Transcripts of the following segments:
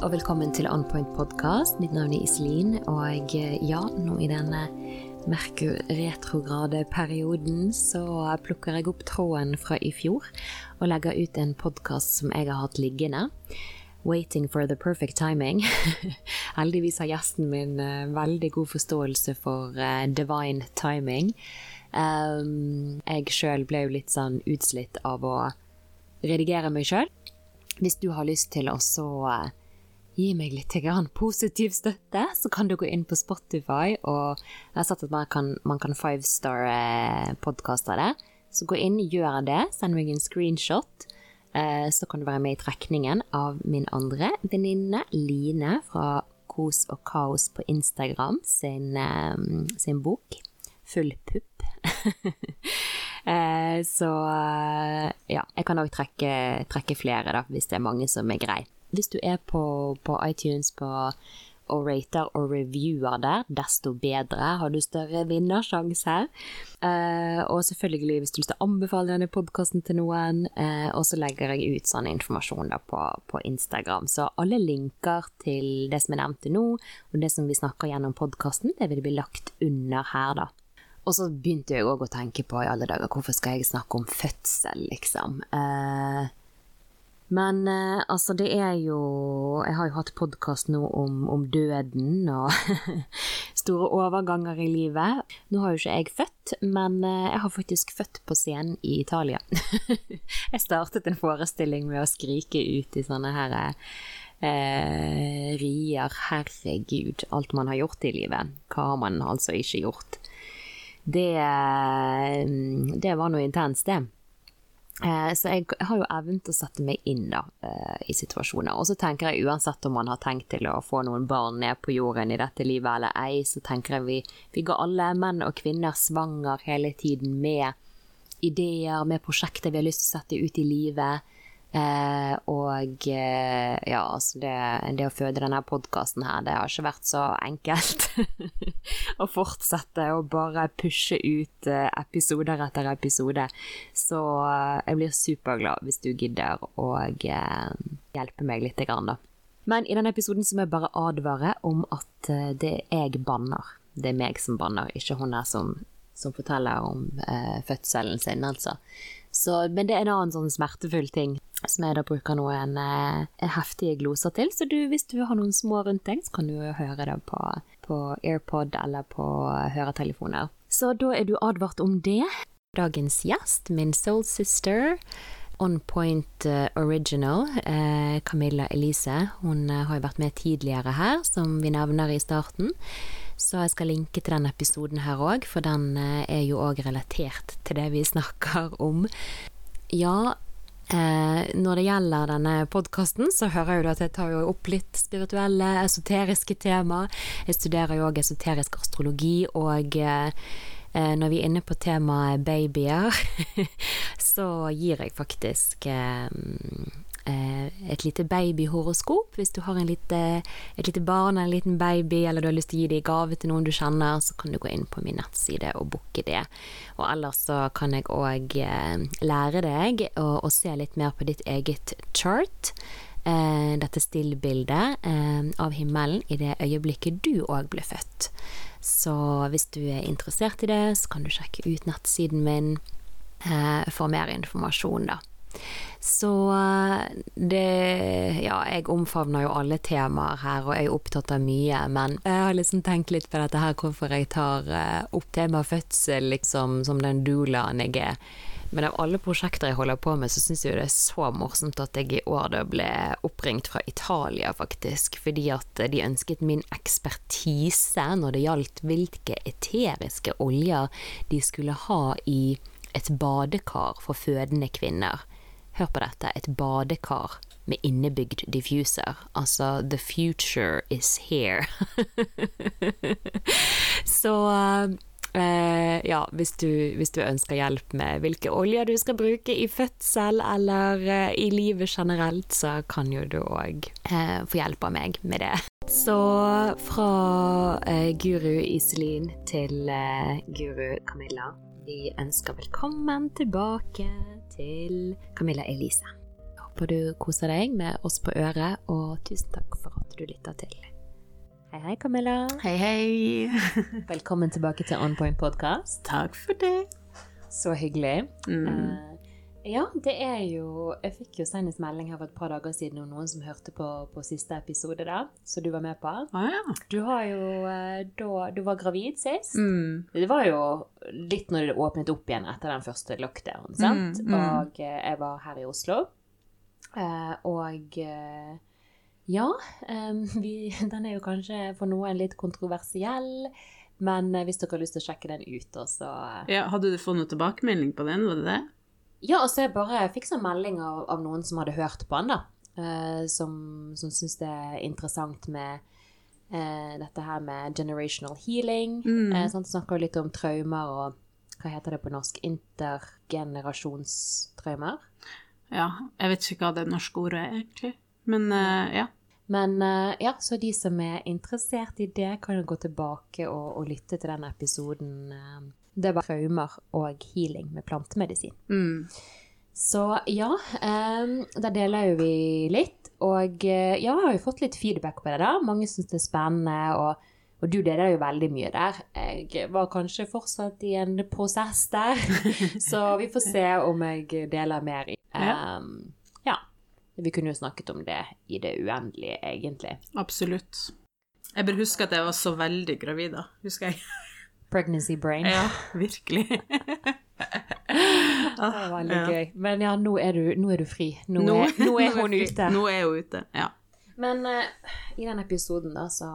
og velkommen til Onpoint podkast. Mitt navn er Iselin, og ja, nå i denne Merkur-retrograde perioden så plukker jeg opp tråden fra i fjor og legger ut en podkast som jeg har hatt liggende. Waiting for the perfect timing. Heldigvis har gjesten min uh, veldig god forståelse for uh, divine timing. Um, jeg sjøl ble jo litt sånn utslitt av å redigere meg sjøl. Hvis du har lyst til å så gi meg litt positiv støtte, så kan du gå inn på Spotify, og jeg har sett at man kan, man kan fivestar-podkaster det. Så gå inn, gjør det, send meg en screenshot. Uh, så kan du være med i trekningen av min andre venninne, Line, fra Kos og kaos på Instagram sin, um, sin bok. Full pupp. Eh, så eh, ja, jeg kan òg trekke, trekke, flere, da, hvis det er mange som er grei. Hvis du er på, på iTunes på og rater og reviewer der, desto bedre. Har du større vinnersjanse her. Uh, og selvfølgelig, hvis du å anbefale denne podkasten til noen, uh, og så legger jeg ut sånn informasjon da på, på, Instagram. Så alle linker til det som jeg nevnte nå, og det som vi snakker gjennom podkasten, det vil bli lagt under her, da. Og så begynte jeg òg å tenke på i alle dager, hvorfor skal jeg snakke om fødsel, liksom? Eh, men eh, altså, det er jo Jeg har jo hatt podkast nå om, om, døden og store overganger i livet. Nå har jo ikke jeg født, men eh, jeg har faktisk født på scenen i Italia. jeg startet en forestilling med å skrike ut i sånne her eh, rier. Herregud, alt man har gjort i livet. Hva har man altså ikke gjort? det, det var noe intenst, det. Eh, så jeg har jo evnen til å sette meg inn da, eh, i situasjoner. Og så tenker jeg uansett om man har tenkt til å få noen barn ned på jorden i dette livet eller ei, så tenker jeg vi, vi går alle, menn og kvinner, svanger hele tiden med ideer, med prosjekter vi har lyst til å sette ut i livet. Eh, og eh, ja, altså det, det, å føde denne podkasten her, det har ikke vært så enkelt. å fortsette å bare pushe ut eh, episoder etter episode. Så eh, jeg blir superglad hvis du gidder å eh, hjelpe meg litt, grann, da. Men i denne episoden så må jeg bare advare om at eh, det er jeg banner. Det er meg som banner, ikke hun her som, som forteller om fødselen sin, altså. Så, men det er en annen sånn smertefull ting som jeg da bruker noen eh, heftige gloser til. Så du, hvis du har noen små rundt deg, så kan du jo høre det på, på AirPod eller på høretelefoner. Så da er du advart om det. Dagens gjest, min soul sister, On Point uh, Original, eh, Camilla Elise, hun uh, har jo vært med tidligere her, som vi nevner i starten. Så jeg skal linke til den episoden her òg, for den er jo òg relatert til det vi snakker om. Ja, Eh, når det gjelder denne podkasten, så hører jo at jeg tar opp litt spirituelle, esoteriske tema. Jeg studerer jo òg esoterisk astrologi, og eh, når vi er inne på temaet babyer, så gir jeg faktisk Eh, et lite babyhoroskop. Hvis du har lite, et lite barn eller en liten baby, eller du har lyst til å gi det i gave til noen du kjenner, så kan du gå inn på min nettside og booke det. Og ellers så kan jeg òg eh, lære deg å, å, se litt mer på ditt eget chart. Eh, dette stillbildet eh, av himmelen i det øyeblikket du òg ble født. Så hvis du er interessert i det, så kan du sjekke ut nettsiden min eh, for mer informasjon, da. Så eh, det Ja, jeg omfavner jo alle temaer her, og er opptatt av mye, men jeg har liksom tenkt litt på dette her, hvorfor jeg tar eh, opp temaet fødsel liksom som den doulaen jeg er. Men av alle prosjekter jeg holder på med, så syns jeg det er så morsomt at jeg i år da ble oppringt fra Italia, faktisk, fordi at de ønsket min ekspertise når det gjaldt hvilke eteriske oljer de skulle ha i et badekar for fødende kvinner. Hør på dette, et badekar med innebygd diffuser. Altså, the future is here. Så Uh, ja, hvis du, hvis du, ønsker hjelp med hvilke oljer du skal bruke i fødsel eller uh, i livet generelt, så kan jo du òg eh, få hjelp av meg med det. Så fra guru Iselin til guru Camilla, vi ønsker velkommen tilbake til Camilla Elise. håper du koser deg med oss på øret, og tusen takk for at du lytter til. Hei, hei, Camilla. Hei, hei. Velkommen tilbake til On Point Podcast. Takk for det. Så hyggelig. Mm. Ja, det er jo Jeg fikk jo senest melding her for et par dager siden om noen som hørte på, på siste episode, da, så du var med på. Ah, ja. Du har jo eh, da Du var gravid sist. Mm. Det var jo litt når det åpnet opp igjen etter den første lockdown, sant? Mm, mm. Og eh, jeg var her i Oslo. Eh, og ja, vi, den er jo kanskje for noen litt kontroversiell. Men hvis dere har lyst til å sjekke den ut, så ja. Hadde du fått noe tilbakemelding på den, var det det? Ja, altså jeg bare fikk sånn melding av, av noen som hadde hørt på han, da. Uh, som som syns det er interessant med uh, dette her med generational healing. Mm. Uh, sånn, Snakker litt om traumer og hva heter det på norsk? Intergenerasjonstraumer. Ja, jeg vet ikke hva det norske ordet er, egentlig. Men uh, ja. Men ja, så de som er interessert i det, kan jo gå tilbake og, og lytte til den episoden. Det var traumer og healing med plantemedisin. Mm. Så ja, um, der deler jo vi litt. Og eh, ja, jeg har jo fått litt feedback på det. da. Mange syns det er spennende, og, og du deler jo veldig mye der. Jeg var kanskje fortsatt i en prosess der, så vi får se om jeg deler mer. i. Um, ja. Vi kunne jo snakket om det i det uendelige, egentlig. Absolutt. Jeg bør huske at jeg var så veldig gravid da, husker jeg. Pregnancy brain. Ja, virkelig. Det var veldig Ja. gøy. Men ja, nå er du, nå er du fri. Nå er, nå er hun ute. Nå er hun ute, ja. Men uh, i den episoden da, så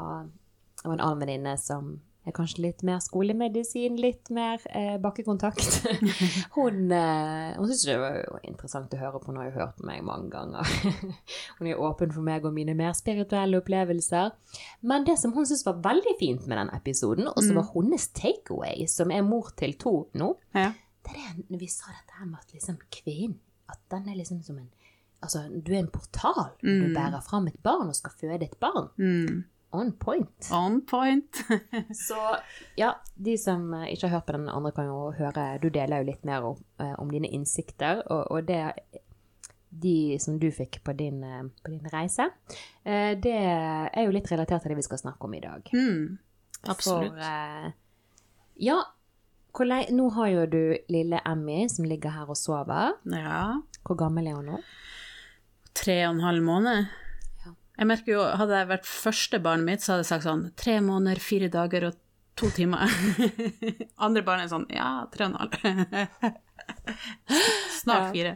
det var en annen venninne som kanskje litt mer skolemedisin, litt mer eh, bakkekontakt. hun eh, hun syntes det var interessant å høre på, hun har jo hørt på meg mange ganger. hun er åpen for meg og mine mer spirituelle opplevelser. Men det som hun syntes var veldig fint med den episoden, og som var hennes takeaway, som er mor til to nå, ja. det er når vi sa dette her med at liksom kvinnen, at den er liksom som en Altså, du er en portal. Mm. Du bærer fram et barn og skal føde et barn. Mm. On point. On point. Så ja, de som eh, ikke har hørt på den andre, kan jo høre Du deler jo litt mer om, eh, om dine innsikter, og, og det De som du fikk på din, eh, på din reise, eh, det er jo litt relatert til det vi skal snakke om i dag. mm. Absolutt. For ja, nå har jo du lille Emmy som ligger her og sover. Ja. Hvor gammel er hun nå? Tre og en halv måned. Jeg merker jo, Hadde jeg vært første barnet mitt, så hadde jeg sagt sånn tre måneder, fire dager og to timer. Andre barn er sånn ja, tre og en halv. Snart fire.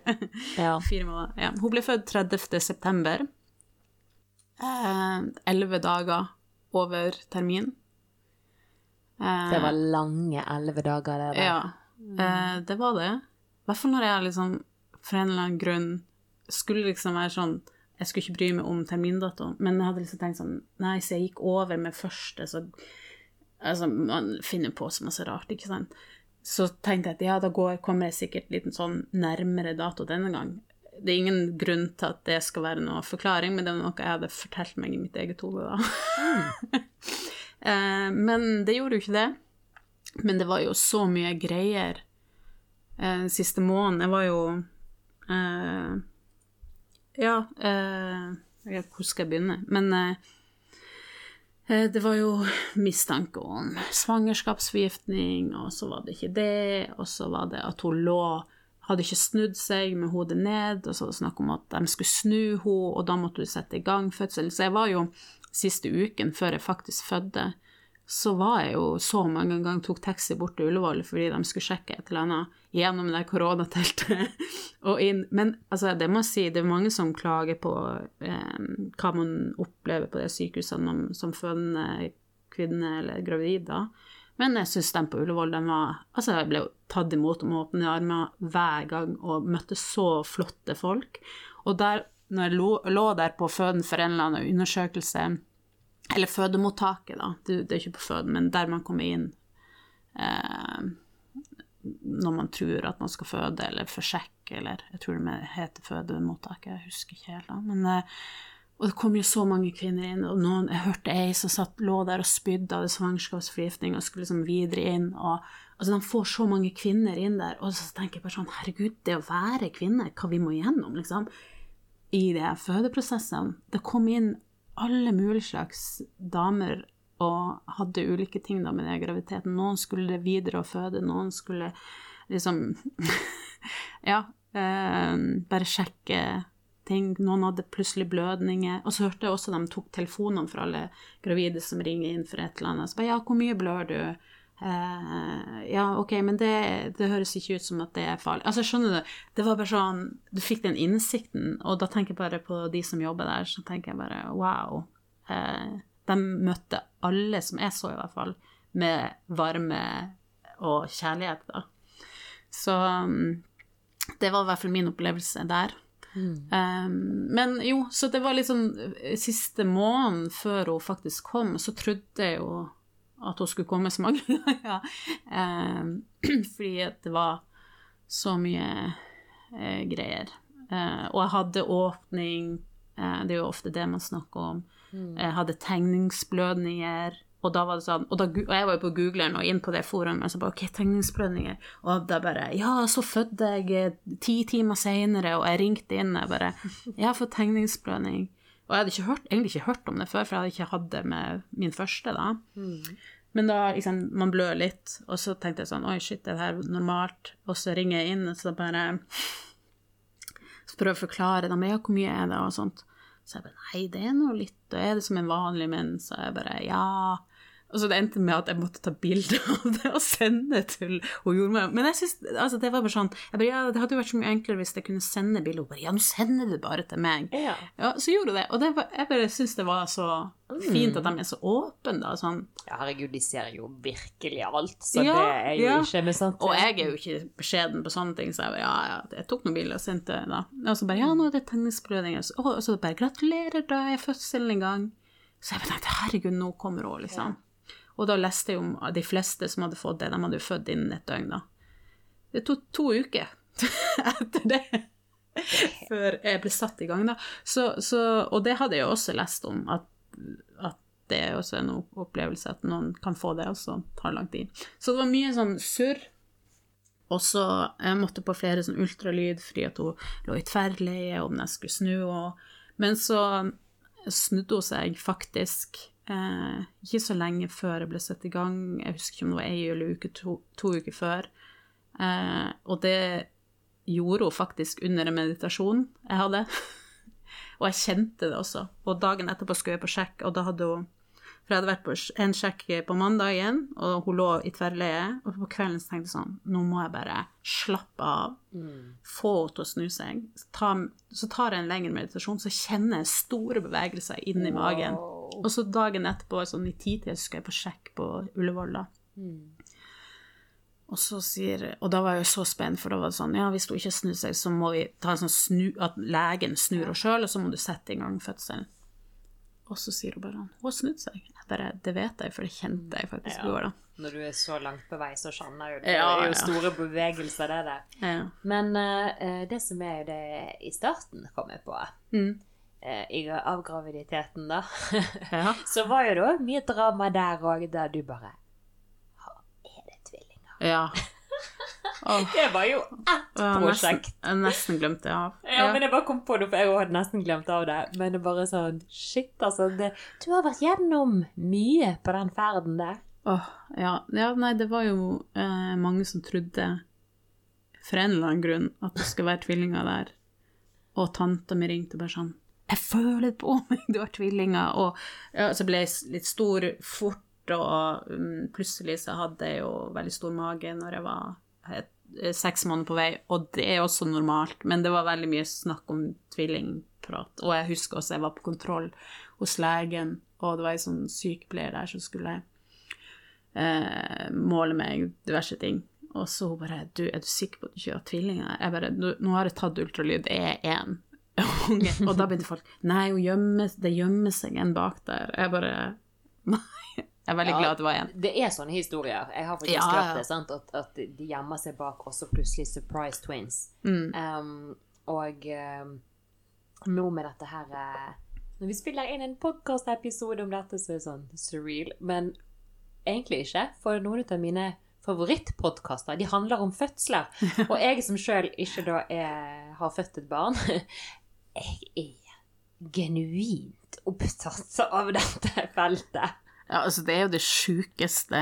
Ja. Fire måneder. Ja. Hun ble født 30. september. Eh, Elleve dager over termin. Eh, Det var lange elleve dager, det der. Ja, eh, det var det. I hvert fall når jeg liksom for en eller annen grunn skulle liksom være sånn Jeg skulle ikke bry meg om termindatoen, men jeg hadde liksom tenkt sånn Nei, så jeg gikk over med første, så Altså, man finner på så masse rart, ikke sant. Så tenkte jeg at ja, da går, kommer jeg sikkert litt sånn nærmere dato denne gang. Det er ingen grunn til at det skal være noe forklaring, men det var noe jeg hadde fortalt meg i mitt eget hode, da. Mm. men det gjorde jo ikke det. Men det var jo så mye greier eh, den siste måneden. Jeg var jo eh, Ja, eh, jeg vet hvor skal jeg begynne? Men eh, eh, det var jo mistanke om svangerskapsforgiftning, og så var det ikke det, og så var det at hun lå hadde ikke snudd seg med hodet ned, og så var det snakk om at de skulle snu henne, og da måtte du sette i gang fødsel. Så jeg var jo siste uken før jeg faktisk fødte, så var jeg jo så mange ganger tok taxi bort til Ullevål fordi de skulle sjekke et eller annet gjennom det koronateltet og inn. Men altså, det må jeg si, det er mange som klager på eh, hva man opplever på de sykehusene som fødende kvinne eller gravid da. Men jeg syns den på Ullevål, den var Altså, jeg ble tatt imot med åpne armer hver gang og møtte så flotte folk. Og der, når jeg lå, lå der på føden for en eller annen undersøkelse, eller fødemottaket, da, det, det er ikke på føden, men der man kommer inn eh, når man tror at man skal føde, eller for sjekk, eller jeg tror det heter fødemottaket, jeg husker ikke helt, da. Men eh, og det kom jo så mange kvinner inn, og noen, jeg hørte ei som satt, lå der og spydde av svangerskapsforgiftning og skulle liksom videre inn. og altså De får så mange kvinner inn der, og så tenker jeg bare sånn Herregud, det å være kvinne, hva vi må gjennom, liksom. i de fødeprosessene. Det kom inn alle mulige slags damer og hadde ulike ting da med den graviditeten. Noen skulle videre og føde, noen skulle liksom Ja, eh, bare sjekke ting. Noen hadde plutselig blødninger. Og så hørte jeg også de tok telefonene for alle gravide som ringer inn for et eller annet. Så bare ja, hvor mye blør du? Eh, ja, ok, men det, det, høres ikke ut som at det er farlig. Altså, skjønner du, det var bare sånn Du fikk den innsikten, og da tenker jeg bare på de som jobber der, så tenker jeg bare wow. Uh, de møtte alle, som jeg så i hvert fall, med varme og kjærlighet, da. Så um, det var i hvert fall min opplevelse der. Mm. Um, men jo, så det var liksom siste måneden før hun faktisk kom, så trodde jeg jo at hun skulle komme så mange ganger. fordi det var så mye uh, greier. Uh, og jeg hadde åpning, uh, det er jo ofte det man snakker om. Mm. Jeg hadde tegningsblødninger. Og da var det sånn, og, da, og jeg var jo på googleren og inn på det forumet, og så bare OK, tegningsblødninger. Og da bare Ja, så fødte jeg ti timer seinere, og jeg ringte inn, og jeg bare Jeg har fått tegningsblødning. Og jeg hadde ikke hørt, egentlig ikke hørt om det før, for jeg hadde ikke hatt det med min første, da. Mm. Men da liksom, man blør litt, og så tenkte jeg sånn Oi, shit, er det her normalt? Og så ringer jeg inn, og så bare Så prøver jeg å forklare dem, ja, hvor mye er det, og sånt. Så jeg bare Nei, det er nå litt, og er det som en vanlig mens? Og jeg bare Ja. Og så det endte med at jeg måtte ta bilde av det og sende til hun jordmor. Men jeg synes, altså, det var bare sånn bare, ja, Det hadde jo vært så mye enklere hvis jeg kunne sende bilde. Hun bare Ja, nå sender du bare til meg. Ja. ja så gjorde hun det. Og det var, jeg bare syns det var så fint at de er så åpne, da. Sånn. Ja, herregud, de ser jo virkelig alt, så ja, det er jo ja. ikke med sant. Og jeg er jo ikke beskjeden på sånne ting, så jeg bare ja, ja, jeg tok noen bilder og sendte da. Og så bare ja, nå er det tennisprøving. Og så bare gratulerer, da er fødselen i gang. Så jeg bare tenkte herregud, nå kommer hun, liksom. Ja. Og da leste jeg om de fleste som hadde fått det, de hadde jo født innen et døgn, da. Det tok to uker etter det før jeg ble satt i gang, da. Så, så, og det hadde jeg også lest om, at, at det er også en opplevelse at noen kan få det, og så tar lang tid. Så det var mye sånn surr. Og så jeg måtte på flere sånn ultralyd fordi at hun lå i tverrleie om jeg skulle snu. Og, men så snudde hun seg faktisk Eh, ikke så lenge før jeg ble satt i gang. Jeg husker ikke om det var ei eller uke, to, to uker før. Eh, og det gjorde hun faktisk under en meditasjon jeg hadde. og jeg kjente det også. Og dagen etterpå skulle jeg på sjekk, og da hadde hun For jeg hadde vært på en sjekk på mandagen, og hun lå i tverrleie. Og på kvelden så tenkte jeg sånn Nå må jeg bare slappe av. Mm. Få henne til å snu seg. Så, ta, så tar jeg en lengre meditasjon, så kjenner jeg store bevegelser inni wow. magen. Og så dagen etterpå, sånn i titida, skal jeg på sjekk på Ullevål, da. Mm. Og så sier Og da var jeg jo så spent, for da var det sånn Ja, hvis hun ikke snur seg, så må vi ta en sånn snu At legen snur henne sjøl, og så må du sette i gang fødselen. Og så sier hun bare Hun har snudd seg. Jeg bare Det vet jeg, for det kjente jeg faktisk i går, da. Når du er så langt på vei, så skjønner jo det. Ja, det er jo store bevegelser, det der. Ja. Men uh, det som er jo det i starten, kom jeg på mm eh, av graviditeten, da, ja. så var jo det mye drama der òg, der du bare Er det tvillinger? Ja. Oh. Det var jo ett prosjekt. Jeg nesten glemt det av. Ja, ja, men jeg bare kom på det, for jeg hadde nesten glemt av det. Men det bare sånn Shit, altså. Det, du har vært gjennom mye på den ferden der. Oh, ja. ja. Nei, det var jo eh, mange som trodde, for en eller annen grunn, at det skulle være tvillinger der. Og tanta mi ringte bare sånn jeg føler på meg, du har tvillinger. Og ja, så ble jeg litt stor fort, og um, plutselig så hadde jeg jo veldig stor mage når jeg var et, eh, seks måneder på vei, og det er også normalt, men det var veldig mye snakk om tvillingprat. Og jeg husker også jeg var på kontroll hos legen, og det var ei sånn sykepleier der som skulle eh, måle meg diverse ting. Og så hun bare du, 'Er du sikker på at du ikke har tvillinger?' Jeg bare 'Nå har jeg tatt ultralyd, det er én' unge. Og da begynte folk Nei, gjemmer, det gjemmer seg en bak der. Jeg bare Nei. Jeg er veldig ja, glad det var en. Det er sånne historier. Jeg har faktisk ja, hørt det, sant? At, at, de gjemmer seg bak også plutselig surprise twins. Mm. Um, og um, nå med dette her uh, Når vi spiller inn en podkast-episode om dette, så er det sånn surreal. Men egentlig ikke. For noen av mine favorittpodkaster de handler om fødsler. Og jeg som sjøl ikke da er, har født et barn, jeg er genuint opptatt av dette feltet. Ja, altså, det er jo det sjukeste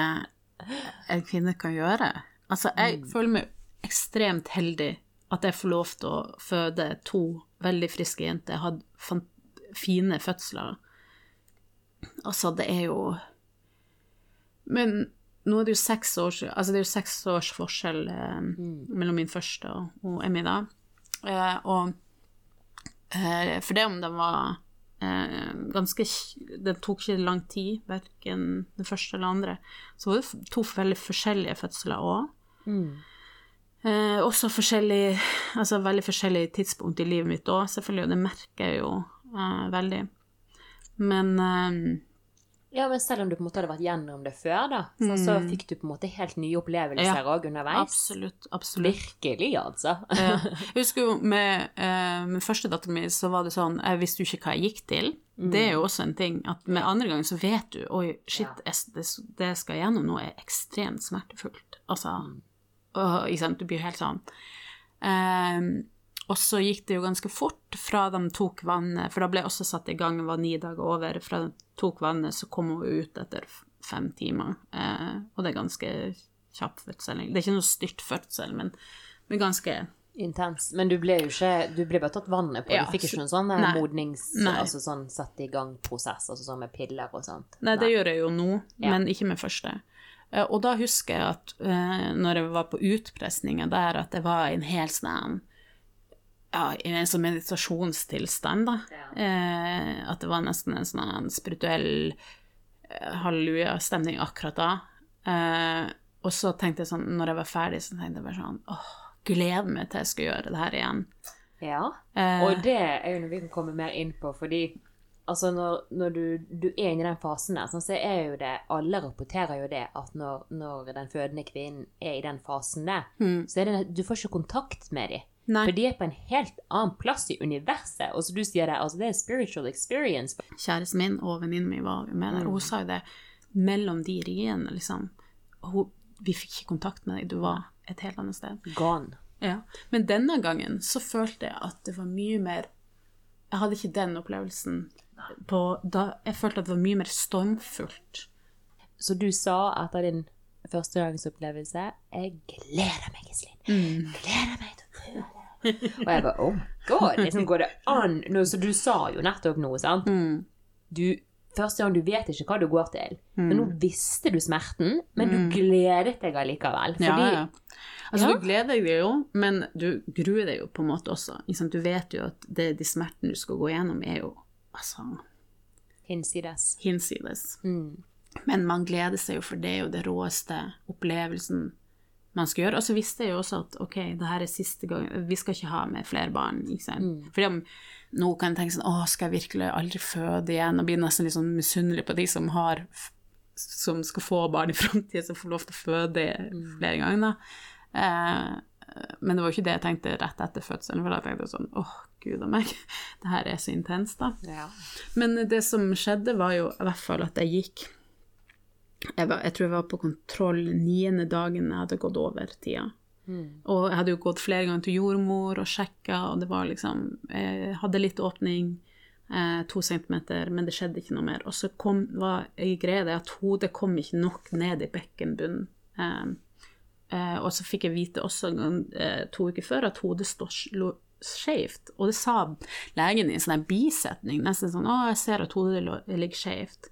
en kvinne kan gjøre. Altså, jeg føler meg ekstremt heldig at jeg får lov til å føde to veldig friske jenter. Jeg hadde fine fødsler. Altså, det er jo Men nå er det jo seks års Altså, det er jo seks års forskjell eh, mellom min første og, Emmy, da. Eh, og for det om den var eh, ganske Den tok ikke lang tid, verken den første eller andre. Så var det to veldig forskjellige fødsler òg. Eh, også forskjellig Altså veldig forskjellig tidspunkt i livet mitt òg, selvfølgelig, og det merker jeg jo eh, veldig. Men eh, Ja, men selv om du på en måte hadde vært gjennom det før, da, så, så fikk du på en måte helt nye opplevelser Ja, òg underveis. absolutt, absolutt. Virkelig, altså. Ja. Jeg husker jo med eh, min første datter min så var det sånn Jeg visste jo ikke hva jeg gikk til. Det er jo også en ting at med andre ganger så vet du Oi, shit, jeg, det, det jeg skal gjennom nå, er ekstremt smertefullt. Altså åh, Ikke sant, du blir helt sånn. Um, og så gikk det jo ganske fort fra de tok vannet, for da ble jeg også satt i gang, var ni dager over. Fra de tok vannet, så kom hun ut etter fem timer. Eh, og det er ganske kjapp fødsel. Det er ikke noe styrt fødsel, men, men ganske Intens. Men du ble jo ikke Du ble bare tatt vannet på. Ja, du fikk ikke noen sånn eh, modnings... Nei. Altså sånn satt i gang-prosess, altså sånn med piller og sånt. Nei, det gjør jeg jo nå, Ja. men ikke med første. Eh, Og da husker jeg at eh, når jeg var på utpressninga der, at det var en hel sånn ja, i en sånn meditasjonstilstand, da. Eh, at det var nesten en sånn spirituell eh, halleluja-stemning akkurat da. Eh, og så tenkte jeg sånn, når jeg var ferdig, så tenkte jeg bare sånn åh, gleder meg til jeg skal gjøre det her igjen. Ja. Eh, Og det er jo noe vi kan komme mer inn på, fordi altså når, når du, du er inne i den fasen der, sånn, så er jo det Alle rapporterer jo det at når, når den fødende kvinnen er i den fasen der, så er det Du får ikke kontakt med dem. Nei. For de er på en helt annen plass i universet. Og så du sier det, altså det er spiritual experience. kjæresten min og venninnen min var med der, hun sa jo det mellom de riene, liksom. Hun, vi fikk ikke kontakt med deg, du var et helt annet sted. Gone. Ja. Men denne gangen så følte jeg at det var mye mer Jeg hadde ikke den opplevelsen på da Jeg følte at det var mye mer stormfullt. Så du sa etter din førstegangsopplevelse Jeg gleder meg, Iselin. Gleder meg til å prøve. Og jeg bare Oh god, liksom går det an nå, Så du sa jo nettopp noe, sant? Du, første gang du vet ikke hva du går til. Men nå visste du smerten, men du gledet deg allikevel. Fordi Ja, ja. Altså, Ja. du gleder deg jo, men du gruer deg jo på en måte også. Du vet jo at det, de smertene du skal gå gjennom, er jo altså hinsides. hinsides. Mm. Men man gleder seg jo, for det er jo det råeste opplevelsen man skal gjøre. Og så visste jeg jo også at ok, det her er siste gang, vi skal ikke ha med flere barn. ikke sant? Fordi om nå kan jeg tenke sånn, å, skal jeg virkelig aldri føde igjen? Og bli nesten litt sånn misunnelig på de som har som skal få barn i framtida, som får lov til å føde flere ganger. Eh, men det var jo ikke det jeg tenkte rett etter fødselen, for da tenkte jeg sånn åh, gud og meg, det her er så intenst, da. Ja. Men det som skjedde, var jo i hvert fall at jeg gikk Jeg, var, jeg tror jeg var på kontroll niende dagen jeg hadde gått over tida. Og jeg hadde jo gått flere ganger til jordmor og sjekka, og det var liksom Jeg hadde litt åpning, eh, to centimeter, men det skjedde ikke noe mer. Og så kom, var greia det at hodet kom ikke nok ned i bekkenbunnen. Eh, eh, og så fikk jeg vite også eh, to uker før at hodet slo- skjevt. Og det sa legen i en sånn bisetning, nesten sånn 'Å, jeg ser at hodet lå- ligger skjevt'.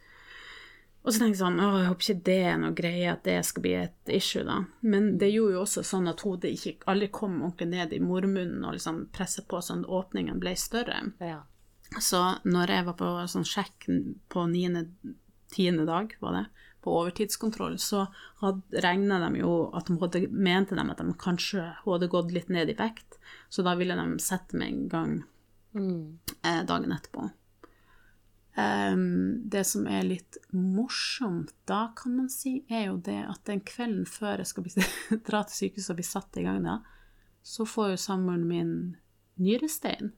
Og så tenkte jeg sånn, å, jeg håper ikke det er noe greie, at det skal bli et issue, da. Men det gjorde jo også sånn at hodet ikke aldri kom ordentlig ned i mormunnen og liksom presset på sånn at åpningen ble større. ja. Så når jeg var på sånn sjekk på niende, tiende dag, var det, på overtidskontroll, så regna de jo at de hadde, mente de at de kanskje hadde gått litt ned i vekt, så da ville de sette meg en gang eh, dagen etterpå. Ehm, det som er litt morsomt da, kan man si, er jo det at den kvelden før jeg skal dra til sykehuset og bli satt i gang da, så får jo samboeren min nyrestein.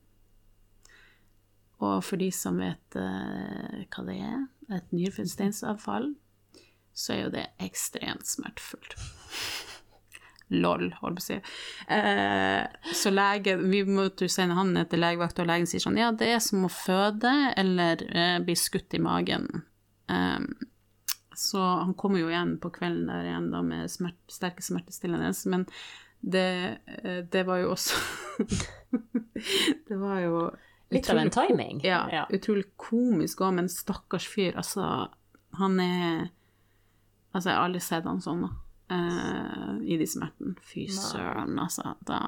Og for de som vet eh, hva det er, et nyresteinsavfall, så er jo det ekstremt smertefullt. Lol, holdt på å si. Eh, så lege, vi måtte jo sende han ned til legevakta, og legen sier sånn Ja, det er som å føde eller eh, bli skutt i magen. Eh, så han kommer jo igjen på kvelden der igjen da med smert, sterke smertestillende, men det, eh, det var jo også Det var jo Litt av en timing. Ja, Ja. utrolig komisk òg, men stakkars fyr, altså Han er Altså, jeg har aldri sett han sånn, da. Eh, I de smertene. Fy søren, altså. Da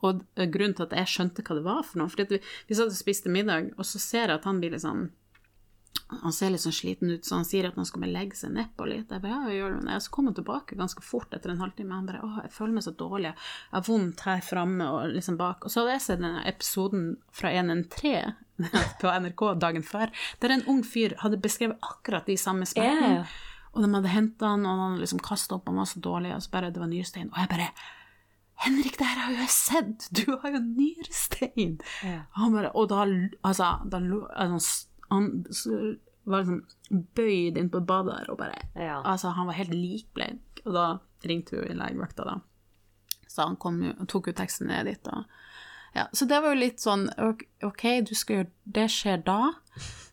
Og grunnen til at jeg skjønte hva det var for noe For vi, vi satt og spiste middag, og så ser jeg at han blir litt sånn han ser litt sånn sliten ut, så han sier at han skal legge seg nedpå litt. Jeg bare, ja, gjør det. Så kom han tilbake ganske fort etter en halvtime. Han bare, 'Å, jeg føler meg så dårlig. Jeg har vondt her framme og liksom bak. Og så hadde jeg sett denne episoden fra 113 på NRK dagen før, der en ung fyr hadde beskrevet akkurat de samme smertene. Ja. Og de hadde henta han, og han hadde liksom kasta opp, han var så dårlig, og så bare det var nyrestein. Og jeg bare Henrik, det her har jo jeg sett! Du har jo nyrestein! Ja. Han bare, og da, altså, da altså, han var liksom bøyd inn på badet der og bare Ja. Altså, han var helt likbleik. Og da ringte vi jo legevakta, da. Så han kom tok jo teksten ned dit. Og, ja, så det var jo litt sånn ok, du skal gjøre Det skjer da.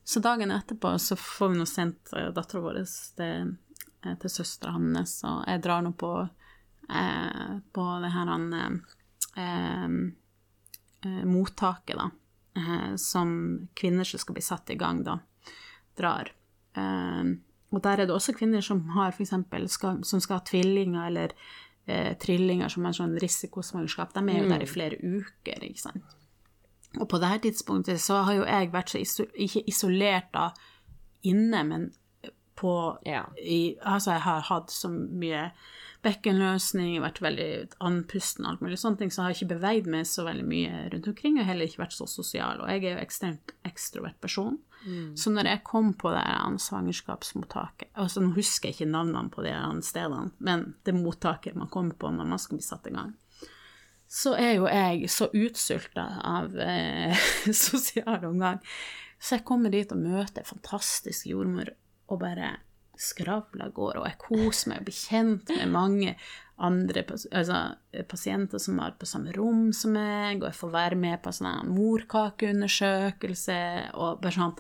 Så dagen etterpå så får vi nå sendt uh, dattera vår til, eh, til søstera hans, og jeg drar nå på eh, på det her han eh, eh, mottaket, da, eh, som kvinner som skal bli satt i gang, da, drar. Eh, og der er det også kvinner som har for eksempel skal, som skal ha tvillinger eller eh, trillinger som en sånn risikosvangerskap. De er jo der i flere uker, ikke sant. Og på dette tidspunktet så har jo jeg vært så iso ikke isolert da inne, men på Ja. i, Altså, jeg har hatt så mye bekkenløsning, vært veldig andpusten og alt mulig sånne ting, så jeg har ikke beveid meg så veldig mye rundt omkring, og heller ikke vært så sosial. Og jeg er jo ekstremt ekstrovert person. Så når jeg kom på det her svangerskapsmottaket altså Nå husker jeg ikke navnene på de her stedene, men det mottaket man kommer på når man skal bli satt i gang så er jo jeg så utsulta av eh, sosial omgang. Så jeg kommer dit og møter ei fantastisk jordmor og bare skravler går, og jeg koser meg og blir kjent med mange andre altså, pasienter som er på samme rom som meg, og jeg får være med på sånn morkakeundersøkelse, og bare sånn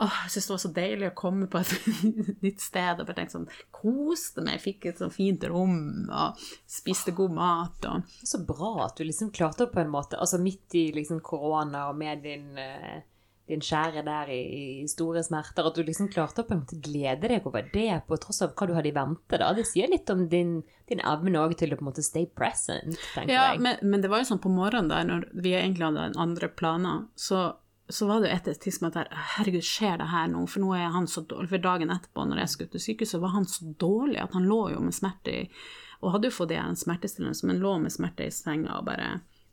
Åh, jeg synes det var så deilig å komme på et nytt sted og bare tenke sånn Koste meg, fikk et sånn fint rom og spiste god mat og Så bra at du liksom klarte det på en måte, altså midt i liksom korona og med din, eh, din kjære der i, i store smerter, at du liksom klarte å på en måte glede deg over det på tross av hva du hadde i vente. da. Det sier litt om din, din evne òg til å på en måte stay present, tenker Ja, jeg. men, men det var jo sånn på morgenen der, når vi egentlig hadde en andre planer, så, så var det jo et tidspunkt der Herregud, skjer det her nå? For nå er han så dårlig. For dagen etterpå, når jeg skulle til sykehuset, var han så dårlig at han lå jo med smerte i Og hadde jo fått det en smertestillende, men lå med smerte i senga og bare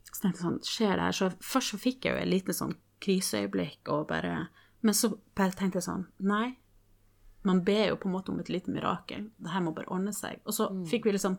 Så tenkte jeg sånn, skjer det her? Så først så fikk jeg jo en liten sånn kriseøyeblikk og bare Men så bare tenkte jeg sånn Nei. Man ber jo på en måte om et lite mirakel. Det her må bare ordne seg. Og så fikk vi liksom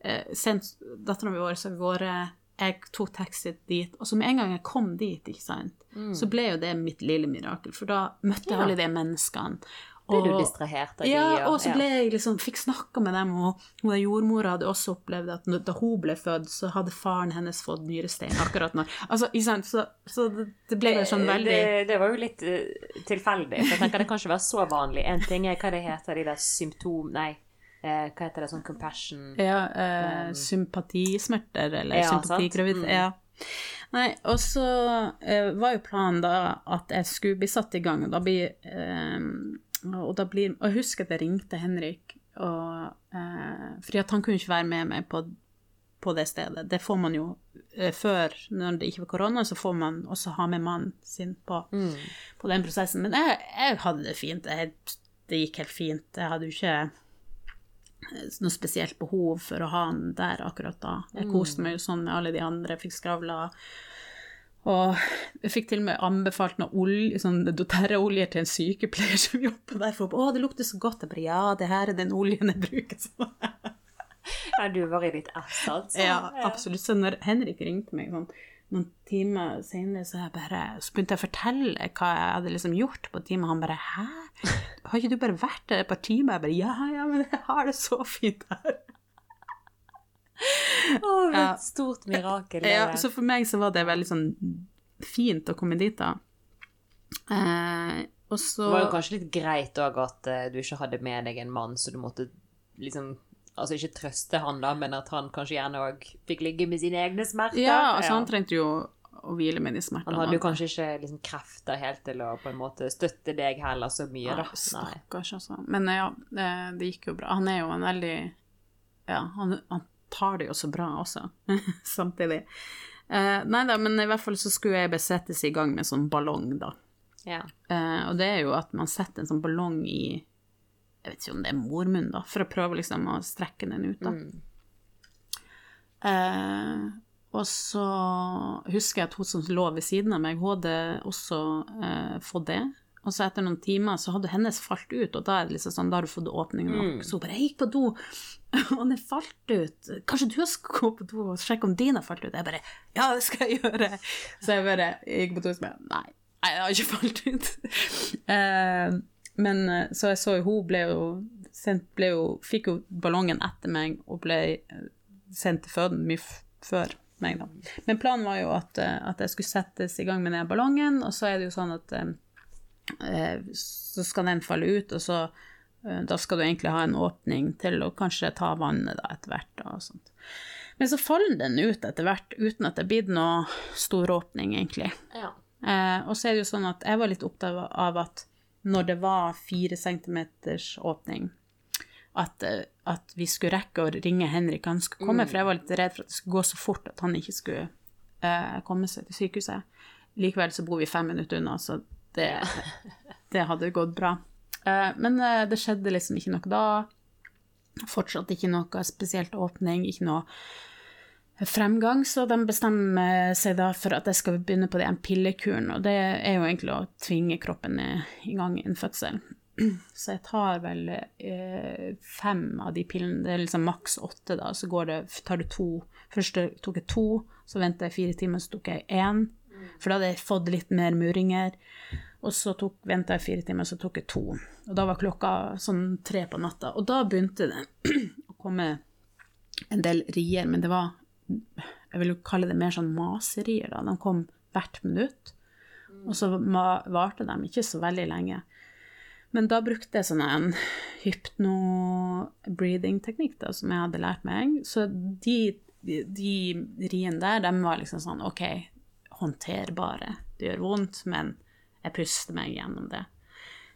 eh, sendt dattera vår av gårde. Jeg tok taxi dit, og så med en gang jeg kom dit, ikke sant, så ble jo det mitt lille mirakel, for da møtte jeg Ja. alle de menneskene. Ble du distrahert av ja, de? og så ble jeg liksom, fikk snakka med dem, og hun jordmora hadde også opplevd at da hun ble født, så hadde faren hennes fått nyrestein akkurat når Altså, så, så det, ble jo sånn veldig det, det var jo litt eh, tilfeldig. For jeg tenker det kan ikke være så vanlig. En ting er hva det heter, de der symptom... Nei, eh, hva heter det, sånn compassion Ja, eh, sympatismerter, eller Ja, sympatigravid. Mm. Ja. Nei, og så eh, var jo planen da at jeg skulle bli satt i gang, og da blir eh, Og blir Og jeg husker at jeg ringte Henrik, og eh, Fordi han kunne ikke være med meg på, på det stedet. Det får man jo eh, før, når det ikke var korona, så får man også ha med mannen sin på, på den prosessen. Men jeg, jeg hadde det fint. Jeg, det gikk helt fint. Jeg hadde jo ikke noe spesielt behov for å ha han der akkurat da. Jeg koste meg jo sånn med alle de andre, fikk skravla. Og jeg fikk til og med anbefalt noe olje, sånn doTERRA-olje til en sykepleier som jobber der. For, å, det lukter så godt. Jeg bare, ja, det her er den oljen jeg bruker. Så, Ja, du var i ditt ass, altså. ja, absolutt. Så når Henrik ringte meg sånn, noen timer senere, så, bare, så begynte jeg å fortelle hva jeg hadde liksom gjort på timen. Han bare 'hæ? Har ikke du bare vært der et par timer?' Jeg bare 'ja, ja, men jeg har det så fint her'. Ja. et stort mirakel. det Ja, så for meg så var det veldig sånn fint å komme dit, da. Eh, og så Det var jo kanskje litt greit òg at uh, du ikke hadde med deg en mann, så du måtte liksom Altså ikke trøste han, da, men at han kanskje gjerne òg fikk ligge med sine egne smerter. Ja, altså han trengte jo å hvile med de smertene. Han hadde jo kanskje ikke liksom krefter helt til å på en måte støtte deg heller så mye, da. Nei. Stakkars, altså. Men ja, det, det gikk jo bra. Han er jo en veldig Ja, han, han tar det jo så bra også, samtidig. Uh, nei da, men i hvert fall så skulle jeg besettes i gang med sånn ballong, da. Ja. Uh, og det er jo at man setter en sånn ballong i Jeg vet ikke om det er mormunn, da, for å prøve liksom å strekke den ut, da. Mm. Uh, og så husker jeg at hun som lå ved siden av meg, hun hadde også fått det. Og så etter noen timer så hadde hennes falt ut, og da er det liksom sånn, da har du fått åpning nok. Mm. Så hun bare 'Jeg gikk på do, og den falt ut. Kanskje du skal gå på do og sjekke om din har falt ut?' Jeg bare 'Ja, det skal jeg gjøre'. Så jeg bare gikk på do og bare 'Nei, nei, det har ikke falt ut'. Eh, men eh, så jeg så jo hun ble jo sendt ble jo, Fikk jo ballongen etter meg og ble eh, sendt til føden mye før meg, da. Men planen var jo at, at jeg skulle settes i gang med den ballongen, og så er det jo sånn at så skal den falle ut, og så da skal du egentlig ha en åpning til å kanskje ta vannet da etter hvert. Da, og sånt. Men så faller den ut etter hvert uten at det blir noe stor åpning, egentlig. ja. Eh, og så er det jo sånn at jeg var litt opptatt av at når det var fire centimeters åpning, at, eh, at vi skulle rekke å ringe Henrik han skulle komme, for jeg var litt redd for at det skulle gå så fort at han ikke skulle eh, komme seg til sykehuset. Likevel så bor vi fem minutter unna, så det, det hadde gått bra. Eh, men eh, det skjedde liksom ikke noe da. Fortsatt ikke noe spesielt åpning, ikke noe fremgang, så de bestemmer seg da for at jeg skal begynne på den pillekuren, og det er jo egentlig å tvinge kroppen i gang i en fødsel. Så jeg tar vel eh, fem av de pillene, det er liksom maks åtte, da, så går det, tar du to Først tok jeg to, så venta jeg fire timer, så tok jeg én, for da hadde jeg fått litt mer muringer. Og så venta jeg fire timer, så tok jeg to. Og da var klokka sånn tre på natta. Og da begynte det å komme en del rier, men det var Jeg vil jo kalle det mer sånn maserier, da. De kom hvert minutt. Og så varte de ikke så veldig lenge. Men da brukte jeg sånn en hypno-breathing-teknikk som jeg hadde lært meg. Så de, de, de riene der, de var liksom sånn OK, håndterbare. Det gjør vondt, men jeg puster meg gjennom det.